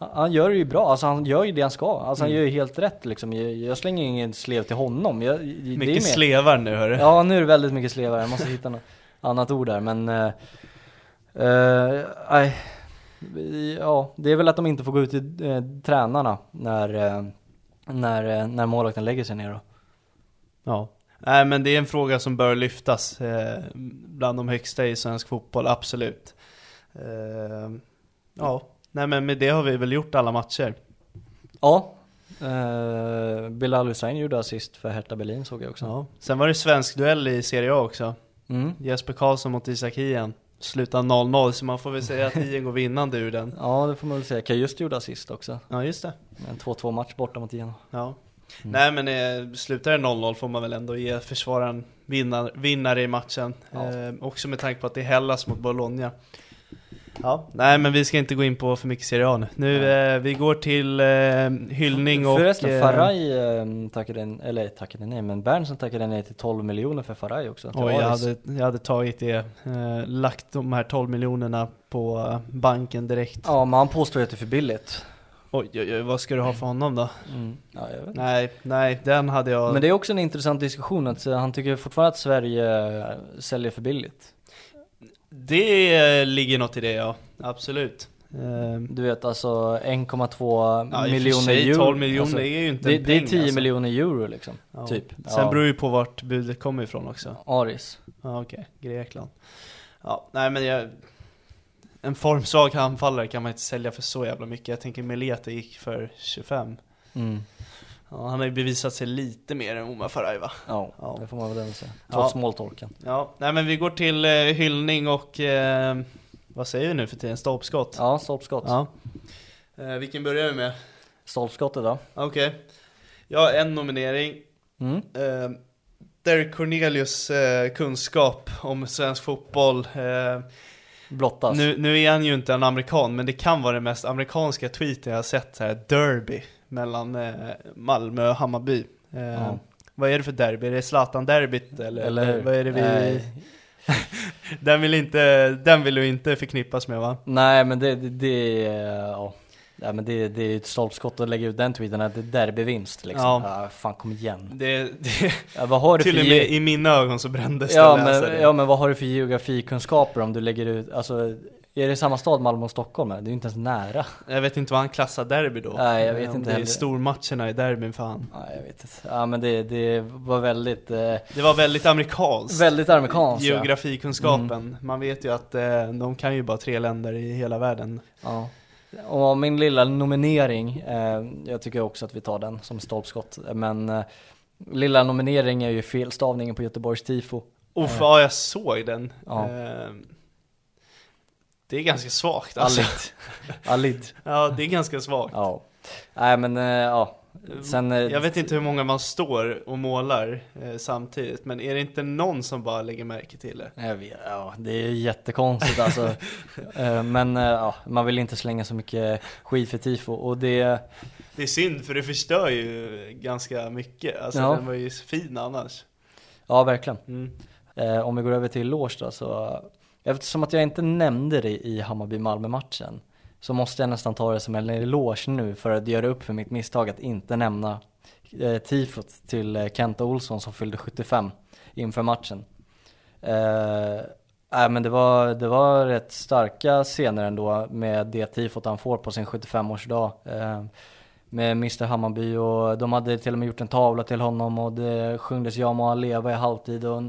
Han gör det ju bra, alltså han gör ju det han ska Alltså han Mm. gör ju helt rätt liksom Jag, jag slänger ingen slev till honom jag, Mycket slevar nu hörru. Ja nu är det väldigt mycket slevar, jag måste hitta något annat ord där men eh, eh, Ja, det är väl att de inte får gå ut till eh, tränarna när, eh, när, eh, när målvakten lägger sig ner då. Ja. Nej men det är en fråga som bör lyftas eh, bland de högsta i svensk fotboll, absolut. Ja, nej men med det har vi väl gjort alla matcher. Ja, eh, Bilal Hussein gjorde assist för Hertha Berlin såg jag också. Ja. Sen var det svensk duell i Serie A också. Mm. Jesper Karlsson mot Isak Hien. Slutade 0-0, så man får väl säga att Hien går vinnande ur den. Ja det får man väl säga, Kajust gjorde assist också. Ja, just det. En 2-2 match borta mot Genoa. Ja. Nej men eh, slutar det 0-0 får man väl ändå ge försvararen vinnar, vinnare i matchen. Ja. Eh, också med tanke på att det är Hellas mot Bologna. Ja, nej men vi ska inte gå in på för mycket Serie A nu. Nu, eh, vi går till eh, hyllning och... Förresten, eh, Faraj eh, tackade, eller tackade nej, men Berntsen tackade nej till 12 miljoner för Faraj också. Oj, jag hade, jag hade tagit det, eh, lagt de här 12 miljonerna på eh, banken direkt. Ja men han påstår att det är för billigt. Oj, oj, oj, vad ska du ha för honom då? Mm. Ja. Nej, nej, den hade jag... Men det är också en intressant diskussion att eh, han tycker fortfarande att Sverige eh, säljer för billigt. Det ligger något i det ja, absolut. Eh, Du vet alltså 1,2 Ja, miljoner sig, euro. 12 miljoner alltså, är ju inte det, en det är peng, 10 alltså. miljoner euro liksom, Ja. typ. Sen ja. beror ju på vart budet kommer ifrån också. Aris. Ja okej, Grekland. Ja, nej men jag... En formsvag anfallare kan man inte sälja för så jävla mycket. Jag tänker Melete gick för 25. Mm. Ja, han har ju bevisat sig lite mer än Omar Faraj va? Ja, Ja. det får man väl ändå säga. Ja. Trots måltorken. Ja, nej men vi går till eh, hyllning och... Eh, vad säger vi nu för tiden? Stolpskott? Ja, stolpskott. Ja. Eh, vilken börjar vi med? Stolpskottet då. Okej. Jag har en nominering. Mm. Eh, Derek Cornelius eh, kunskap om svensk fotboll. Blottas. nu, nu är han ju inte en amerikan, men det kan vara den mest amerikanska tweeten jag har sett. Så här, derby mellan eh, Malmö och Hammarby. Eh, Ja. Vad är det för derby? Är det Zlatan-derbyt eller, Eller vad är det vi... Nej. den, vill inte, den vill du inte förknippas med va? Nej men det, det, det är, ja. Ja, men det, det är ett stolpskott att lägga ut den tweeten att det är derbyvinst liksom. Ja. Ja. fan kom igen. Det, det, Ja, vad har du till för och med i mina ögon så brändes ja, det men, det. ja men vad har du för geografikunskaper om du lägger ut, alltså är det samma stad Malmö och Stockholm? Det är ju inte ens nära. Jag vet inte vad han klassar derby då. Nej, jag vet Om inte Det är heller. stormatcherna i derbyn fan. Nej jag vet inte. Ja men det, det var väldigt, eh, Det var väldigt amerikanskt. väldigt amerikanskt. ja. Geografikunskapen. Mm. Man vet ju att eh, de kan ju bara tre länder i hela världen. Ja. Och min lilla nominering, eh, jag tycker också att vi tar den som stolpskott, men eh, lilla nominering är ju felstavningen på Göteborgs tifo. Uff, Eh. ja jag såg den. Ja. Eh, det är ganska svagt alltså. Alid. Alid. Ja, det är ganska svagt. Ja. Nej men eh, ja. Sen, eh, Jag vet inte hur många man står och målar eh, samtidigt, men är det inte någon som bara lägger märke till det? Jag vet, ja, det är jättekonstigt alltså. Eh, Men eh, ja, man vill inte slänga så mycket skit för tifo och det, Det är synd för det förstör ju ganska mycket. Alltså Ja. den var ju fin annars. ja verkligen. Mm. Eh, om vi går över till Lårs då så, eftersom att jag inte nämnde det i Hammarby-Malmö-matchen, så måste jag nästan ta det som en eloge nu för att göra upp för mitt misstag att inte nämna eh, tifot till eh, Kenta Olsson som fyllde 75 inför matchen. Eh, äh, men det var, det var rätt starka scener ändå med det tifot han får på sin 75-årsdag. Eh, med Mr Hammarby och de hade till och med gjort en tavla till honom och det sjungdes Ja må han leva i halvtid. Och,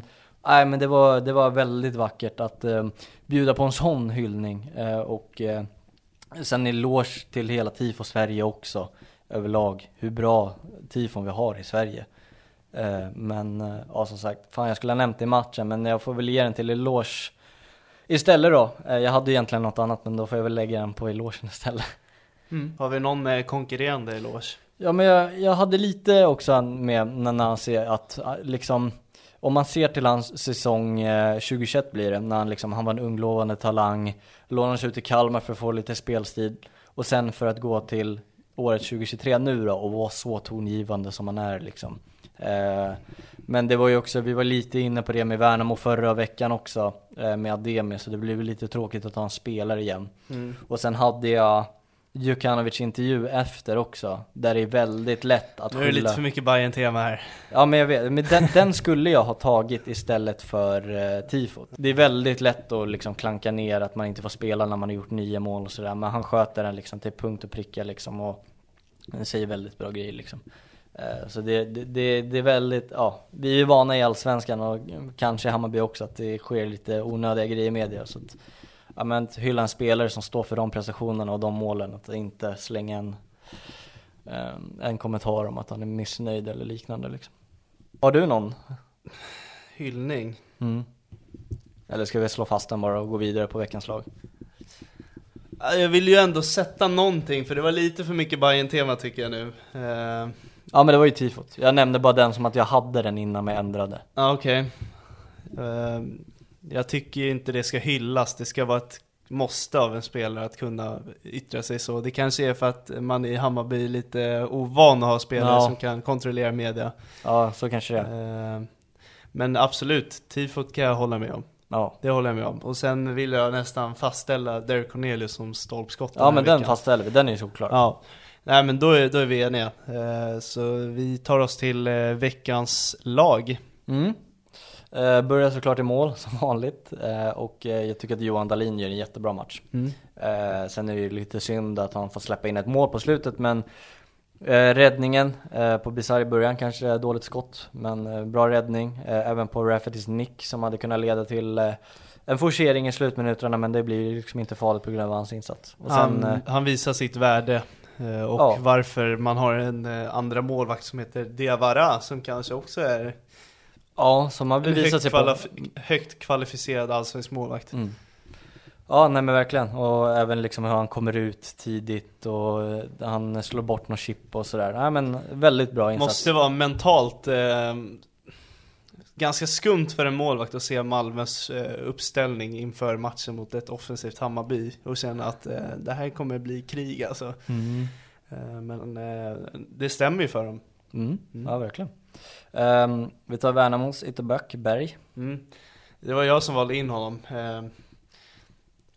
nej men det var, det var väldigt vackert att eh, bjuda på en sån hyllning. Eh, och eh, sen eloge till hela tifo Sverige också överlag. Hur bra tifon vi har i Sverige. Eh, men eh, ja som sagt, fan jag skulle ha nämnt det i matchen men jag får väl ge den till eloge istället då. Eh, jag hade egentligen något annat men då får jag väl lägga den på elogen istället. Mm. Har vi någon med konkurrerande eloge? Ja men jag, jag hade lite också med när han ser att liksom om man ser till hans säsong 2021 blir det, när han liksom, han var en unglovande talang, lånades ut till Kalmar för att få lite spelstid och sen för att gå till året 2023 nu då och vara så tongivande som han är liksom. Eh, men det var ju också, vi var lite inne på det med Värnamo förra veckan också eh, med Ademi så det blev lite tråkigt att han spelar igen. Mm. Och sen hade jag Djukanovic intervju efter också, där det är väldigt lätt att Nu är det lite för mycket bayern tema här. Ja men jag vet, men den, den, skulle jag ha tagit istället för uh, tifot. Det är väldigt lätt att liksom klanka ner att man inte får spela när man har gjort nio mål och sådär, men han sköter den liksom till punkt och pricka liksom och säger väldigt bra grejer liksom. Uh, så det, det, det, det, är väldigt, ja, vi är ju vana i Allsvenskan och kanske i Hammarby också att det sker lite onödiga grejer i media. Så att, ja, men hylla en spelare som står för de prestationerna och de målen. Att inte slänga en, ehm, en kommentar om att han är missnöjd eller liknande liksom. Har du någon? Hyllning? Mm. Eller ska vi slå fast den bara och gå vidare på veckans lag? Jag vill ju ändå sätta någonting, för det var lite för mycket bayern tema tycker jag nu. Uh... Ja men det var ju tifot. Jag nämnde bara den som att jag hade den innan jag ändrade. Ja okej. Okay. Uh, ehm, jag tycker inte det ska hyllas, det ska vara ett måste av en spelare att kunna yttra sig så. Det kanske är för att man i Hammarby är lite ovan att ha spelare ja. som kan kontrollera media. Ja, så kanske det är. Eh, men absolut, tifot kan jag hålla med om. Ja. Det håller jag med om. Och sen vill jag nästan fastställa Derek Cornelius som stolpskott Ja men den veckan. fastställer vi, den är ju såklart. Ja. Nej men då är, då är vi eniga. Eh, så vi tar oss till eh, veckans lag. Mm. Eh, börjar såklart i mål som vanligt eh, och eh, jag tycker att Johan Dahlin gör en jättebra match. Mm. Eh, sen är det ju lite synd att han får släppa in ett mål på slutet men eh, räddningen eh, på Bizarre i början kanske dåligt skott men bra räddning. även på Raffertys nick som hade kunnat leda till en forcering i slutminuterna men det blir liksom inte farligt på grund av hans insats. Sen, han, han, visar sitt värde och ja. varför man har en andra målvakt som heter Diawara som kanske också är Ja, som har bevisat sig på Högt kvalificerad allsvensk målvakt mm. Ja, nej men verkligen. Och även liksom hur han kommer ut tidigt och eh, han slår bort någon chip och sådär. Nej men väldigt bra insats. Måste vara mentalt eh, ganska skumt för en målvakt att se Malmös eh, uppställning inför matchen mot ett offensivt Hammarby och känna att eh, det här kommer bli krig alltså. Mm. Eh, men eh, det stämmer ju för dem. Mm. Mm. Ja, verkligen. Um, vi tar Värnamos ytterback Berg. Mm. Det var jag som valde in honom. Uh,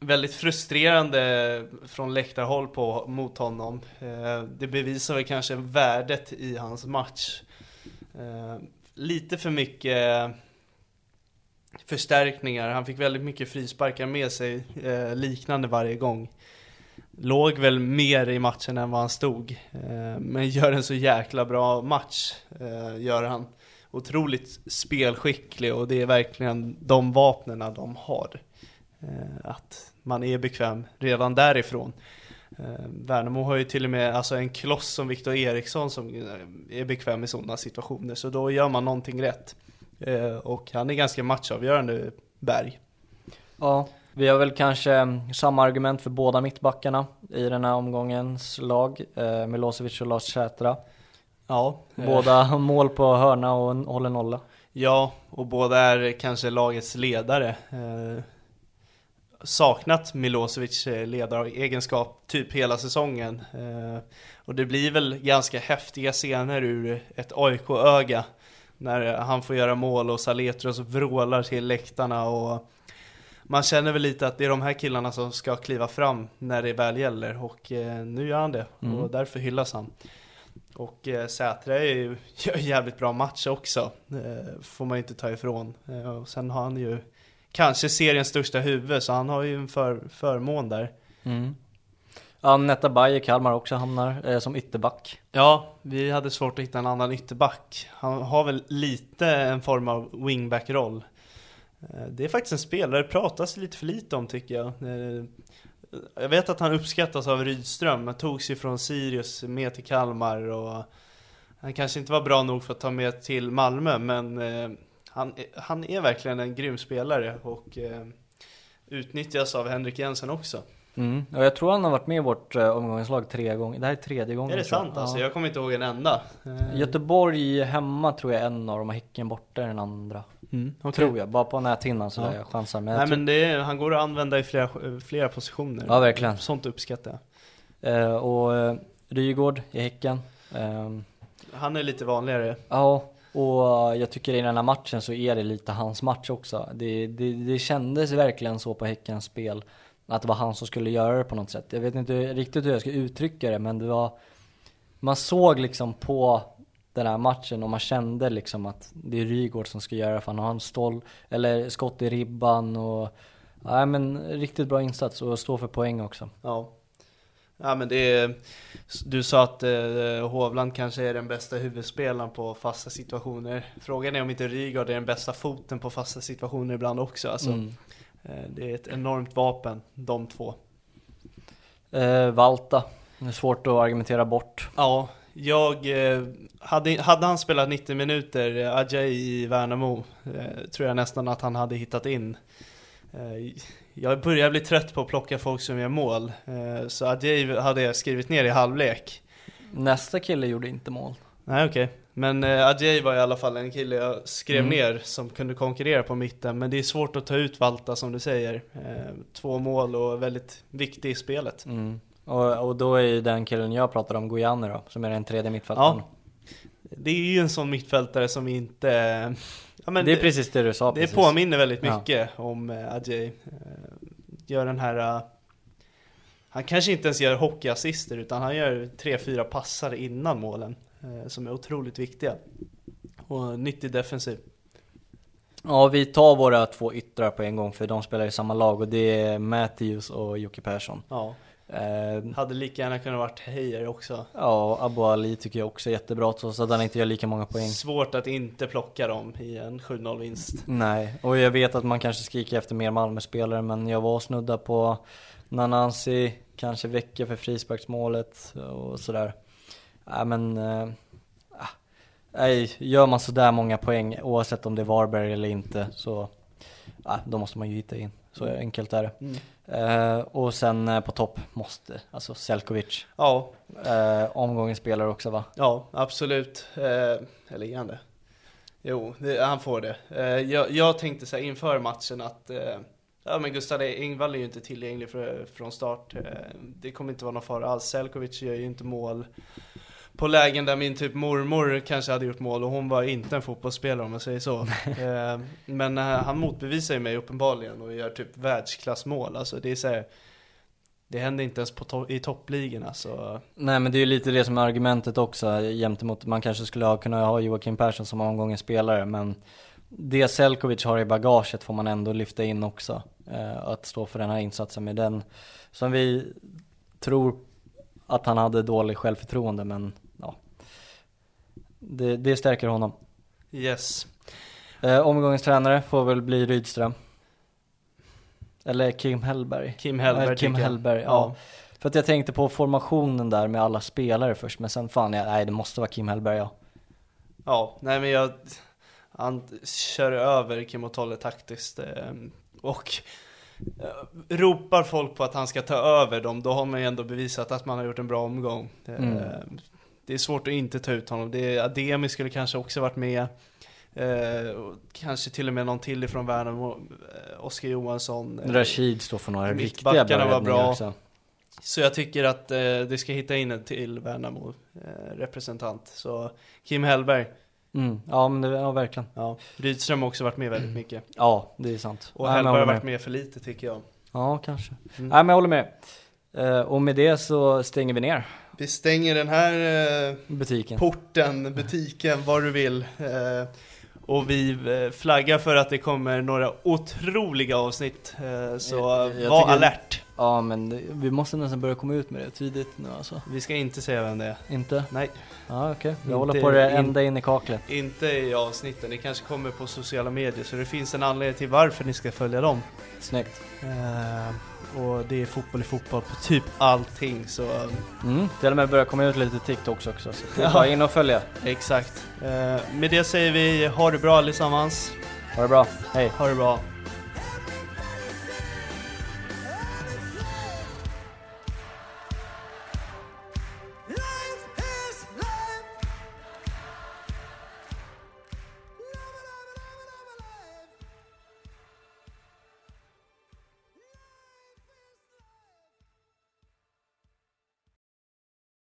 väldigt frustrerande från läktarhåll på, mot honom. Uh, det bevisar väl kanske värdet i hans match. Uh, lite för mycket förstärkningar. Han fick väldigt mycket frisparkar med sig, eh, liknande varje gång låg väl mer i matchen än vad han stod. Eh, men gör en så jäkla bra match, eh, gör han. Otroligt spelskicklig och det är verkligen de vapnen de har. Eh, att man är bekväm redan därifrån. Värnamo har ju till och med alltså en kloss som Viktor Eriksson som är bekväm i sådana situationer, så då gör man någonting rätt. Och han är ganska matchavgörande, Berg. Ja, vi har väl kanske samma argument för båda mittbackarna i den här omgångens lag, eh, Milosevic och Lars Sätra. Ja. Båda mål på hörna och håller nolla. Ja, och båda är kanske lagets ledare. Eh, saknat Milosevic eh, ledaregenskap typ hela säsongen. Eh, och det blir väl ganska häftiga scener ur ett AIK-öga. När han får göra mål och Saletros vrålar till läktarna och man känner väl lite att det är de här killarna som ska kliva fram när det väl gäller och eh, nu gör han det Mm. och därför hyllas han. Och eh, Sätra är ju, gör jävligt bra match också, eh, får man ju inte ta ifrån. Eh, och sen har han ju kanske seriens största huvud, så han har ju en för, förmån där. Mm. Ja, Netta Bayer, Kalmar också hamnar eh, som ytterback. Ja, vi hade svårt att hitta en annan ytterback. Han har väl lite en form av wingback-roll. Eh, Det är faktiskt en spelare det pratas lite för lite om tycker jag. Eh, Jag vet att han uppskattas av Rydström, han togs ju från Sirius med till Kalmar och han kanske inte var bra nog för att ta med till Malmö, men eh, han, han är verkligen en grym spelare och utnyttjas av Henrik Jensen också. Mm. Och jag tror han har varit med i vårt omgångslag tre gånger. Det här är tredje gången. Är det sant alltså? Ja. Jag kommer inte ihåg en enda. Göteborg hemma tror jag är en av dem och Häcken borta den andra. Mm, okej. Tror jag, bara på näthinnan sådär Ja. jag chansar. Men jag Nej tror- men är, han går att använda i flera, flera positioner. Ja, verkligen. Sånt uppskattar jag. Eh, och eh, Rygaard i Häcken. Ehm, Han är lite vanligare. ja, och jag tycker i den här matchen så är det lite hans match också. Det, det, det kändes verkligen så på Häckens spel. Att det var han som skulle göra det på något sätt. Jag vet inte riktigt hur jag ska uttrycka det men det var Man såg liksom på den här matchen och man kände liksom att det är Rygaard som ska göra för han har en stål eller skott i ribban och Nej men riktigt bra insats och stå för poäng också. Ja. Ja men det är, du sa att eh, Hovland kanske är den bästa huvudspelaren på fasta situationer. Frågan är om inte Rygaard är den bästa foten på fasta situationer ibland också. Alltså, Mm. eh, det är ett enormt vapen, de två. Eh, Valta, det är svårt att argumentera bort. Ja, jag eh, hade, hade han spelat 90 minuter, eh, Ajay i Värnamo, eh, tror jag nästan att han hade hittat in. Jag börjar bli trött på att plocka folk som gör mål, så Ajay hade jag skrivit ner i halvlek. Nästa kille gjorde inte mål. Nej okej, men eh, Ajay var i alla fall en kille jag skrev Mm. ner som kunde konkurrera på mitten, men det är svårt att ta ut Valta som du säger. Eh, två mål och väldigt viktig i spelet. Mm. Och, och då är ju den killen jag pratade om, Gojani då, som är den tredje mittfältaren. Ja, det är ju en sån mittfältare som inte... Ja, det är precis det du sa Det precis. påminner väldigt Ja. mycket om eh, Ajay. Eh, Gör den här... eh, Han kanske inte ens gör hockeyassister utan han gör tre, fyra passar innan målen. Som är otroligt viktiga. Och nyttig defensiv. Ja, vi tar våra två yttrar på en gång för de spelar i samma lag och det är Matthews och Jocke Persson. Ja. Eh, Hade lika gärna kunnat varit Heijer också. ja, Abu Ali tycker jag också är jättebra trots att han inte gör lika många poäng. Svårt att inte plocka dem i en 7-0 vinst. Nej, och jag vet att man kanske skriker efter mer Malmö-spelare men jag var snudda på Nanasi, kanske Vecchia för frisparksmålet och sådär. Ja men, äh, nej, gör man sådär många poäng oavsett om det är Varberg eller inte så, ja, då måste man ju hitta in. Så enkelt är det. Mm. Eh, och sen eh, på topp måste, alltså Selkovic. Ja, Eh, omgångens spelare också va? Ja, absolut. Eller är han det? Jo, det, han får det. Jag, jag tänkte så här inför matchen att ja, men Gustav Engvall är ju inte tillgänglig för, från start. Det kommer inte vara någon fara alls. Selkovic gör ju inte mål på lägen där min typ mormor kanske hade gjort mål och hon var inte en fotbollsspelare om man säger så. eh, men eh, han motbevisar ju mig uppenbarligen och gör typ världsklassmål. Alltså det är så här, det händer inte ens på to- i toppligorna så Nej men det är ju lite det som är argumentet också gentemot, man kanske skulle ha kunnat ha Joakim Persson som omgångens spelare men det Selkovic har i bagaget får man ändå lyfta in också. Eh, att stå för den här insatsen med den, som vi tror att han hade dålig självförtroende men. Det, det stärker honom. yes. Eh, omgångens tränare får väl bli Rydström. Eller Kim Hellberg. Kim Hellberg Eller Kim tycker jag. Hellberg, ja. För att jag tänkte på formationen där med alla spelare först, men sen fan, jag, nej det måste vara Kim Hellberg ja. Ja, nej men jag, han kör över Kim Otolle taktiskt eh, och eh, ropar folk på att han ska ta över dem, då har man ju ändå bevisat att man har gjort en bra omgång. Eh, Mm. Det är svårt att inte ta ut honom. Det, Ademi skulle kanske också varit med. Eh, kanske till och med någon till ifrån Värnamo, eh, Oskar Johansson. eh, Rashid står för några riktiga bra var bra. också. Så jag tycker att eh, det ska hitta in en till Värnamo eh. Så Kim Hellberg, Mm. Ja men det, ja verkligen. Ja. Rydström har också varit med väldigt mycket. Ja, det är sant. Och Nej, Hellberg har varit med för lite tycker jag. Ja, kanske. Mm. Nej men jag håller med. Eh, och med det så stänger vi ner Vi stänger den här eh, butiken. porten, butiken, vad du vill. Eh, och vi eh, flaggar för att det kommer några otroliga avsnitt. Så Jag- jag var tycker- alert. Ja men vi måste nästan börja komma ut med det tidigt nu alltså. Vi ska inte säga vem det är. Inte? Nej, Ja okej, Inte jag håller på det in- ända in i kaklet. inte i avsnitten. Det kanske kommer på sociala medier. Så det finns en anledning till varför ni ska följa dem. Snyggt. Eh, och det är fotboll i fotboll på typ allting. Så Mm. Till och med börja komma ut lite TikToks också. Så det är bara in och följa. exakt. Eh, med det säger vi ha det bra allesammans. Ha det bra, hej. Ha det bra.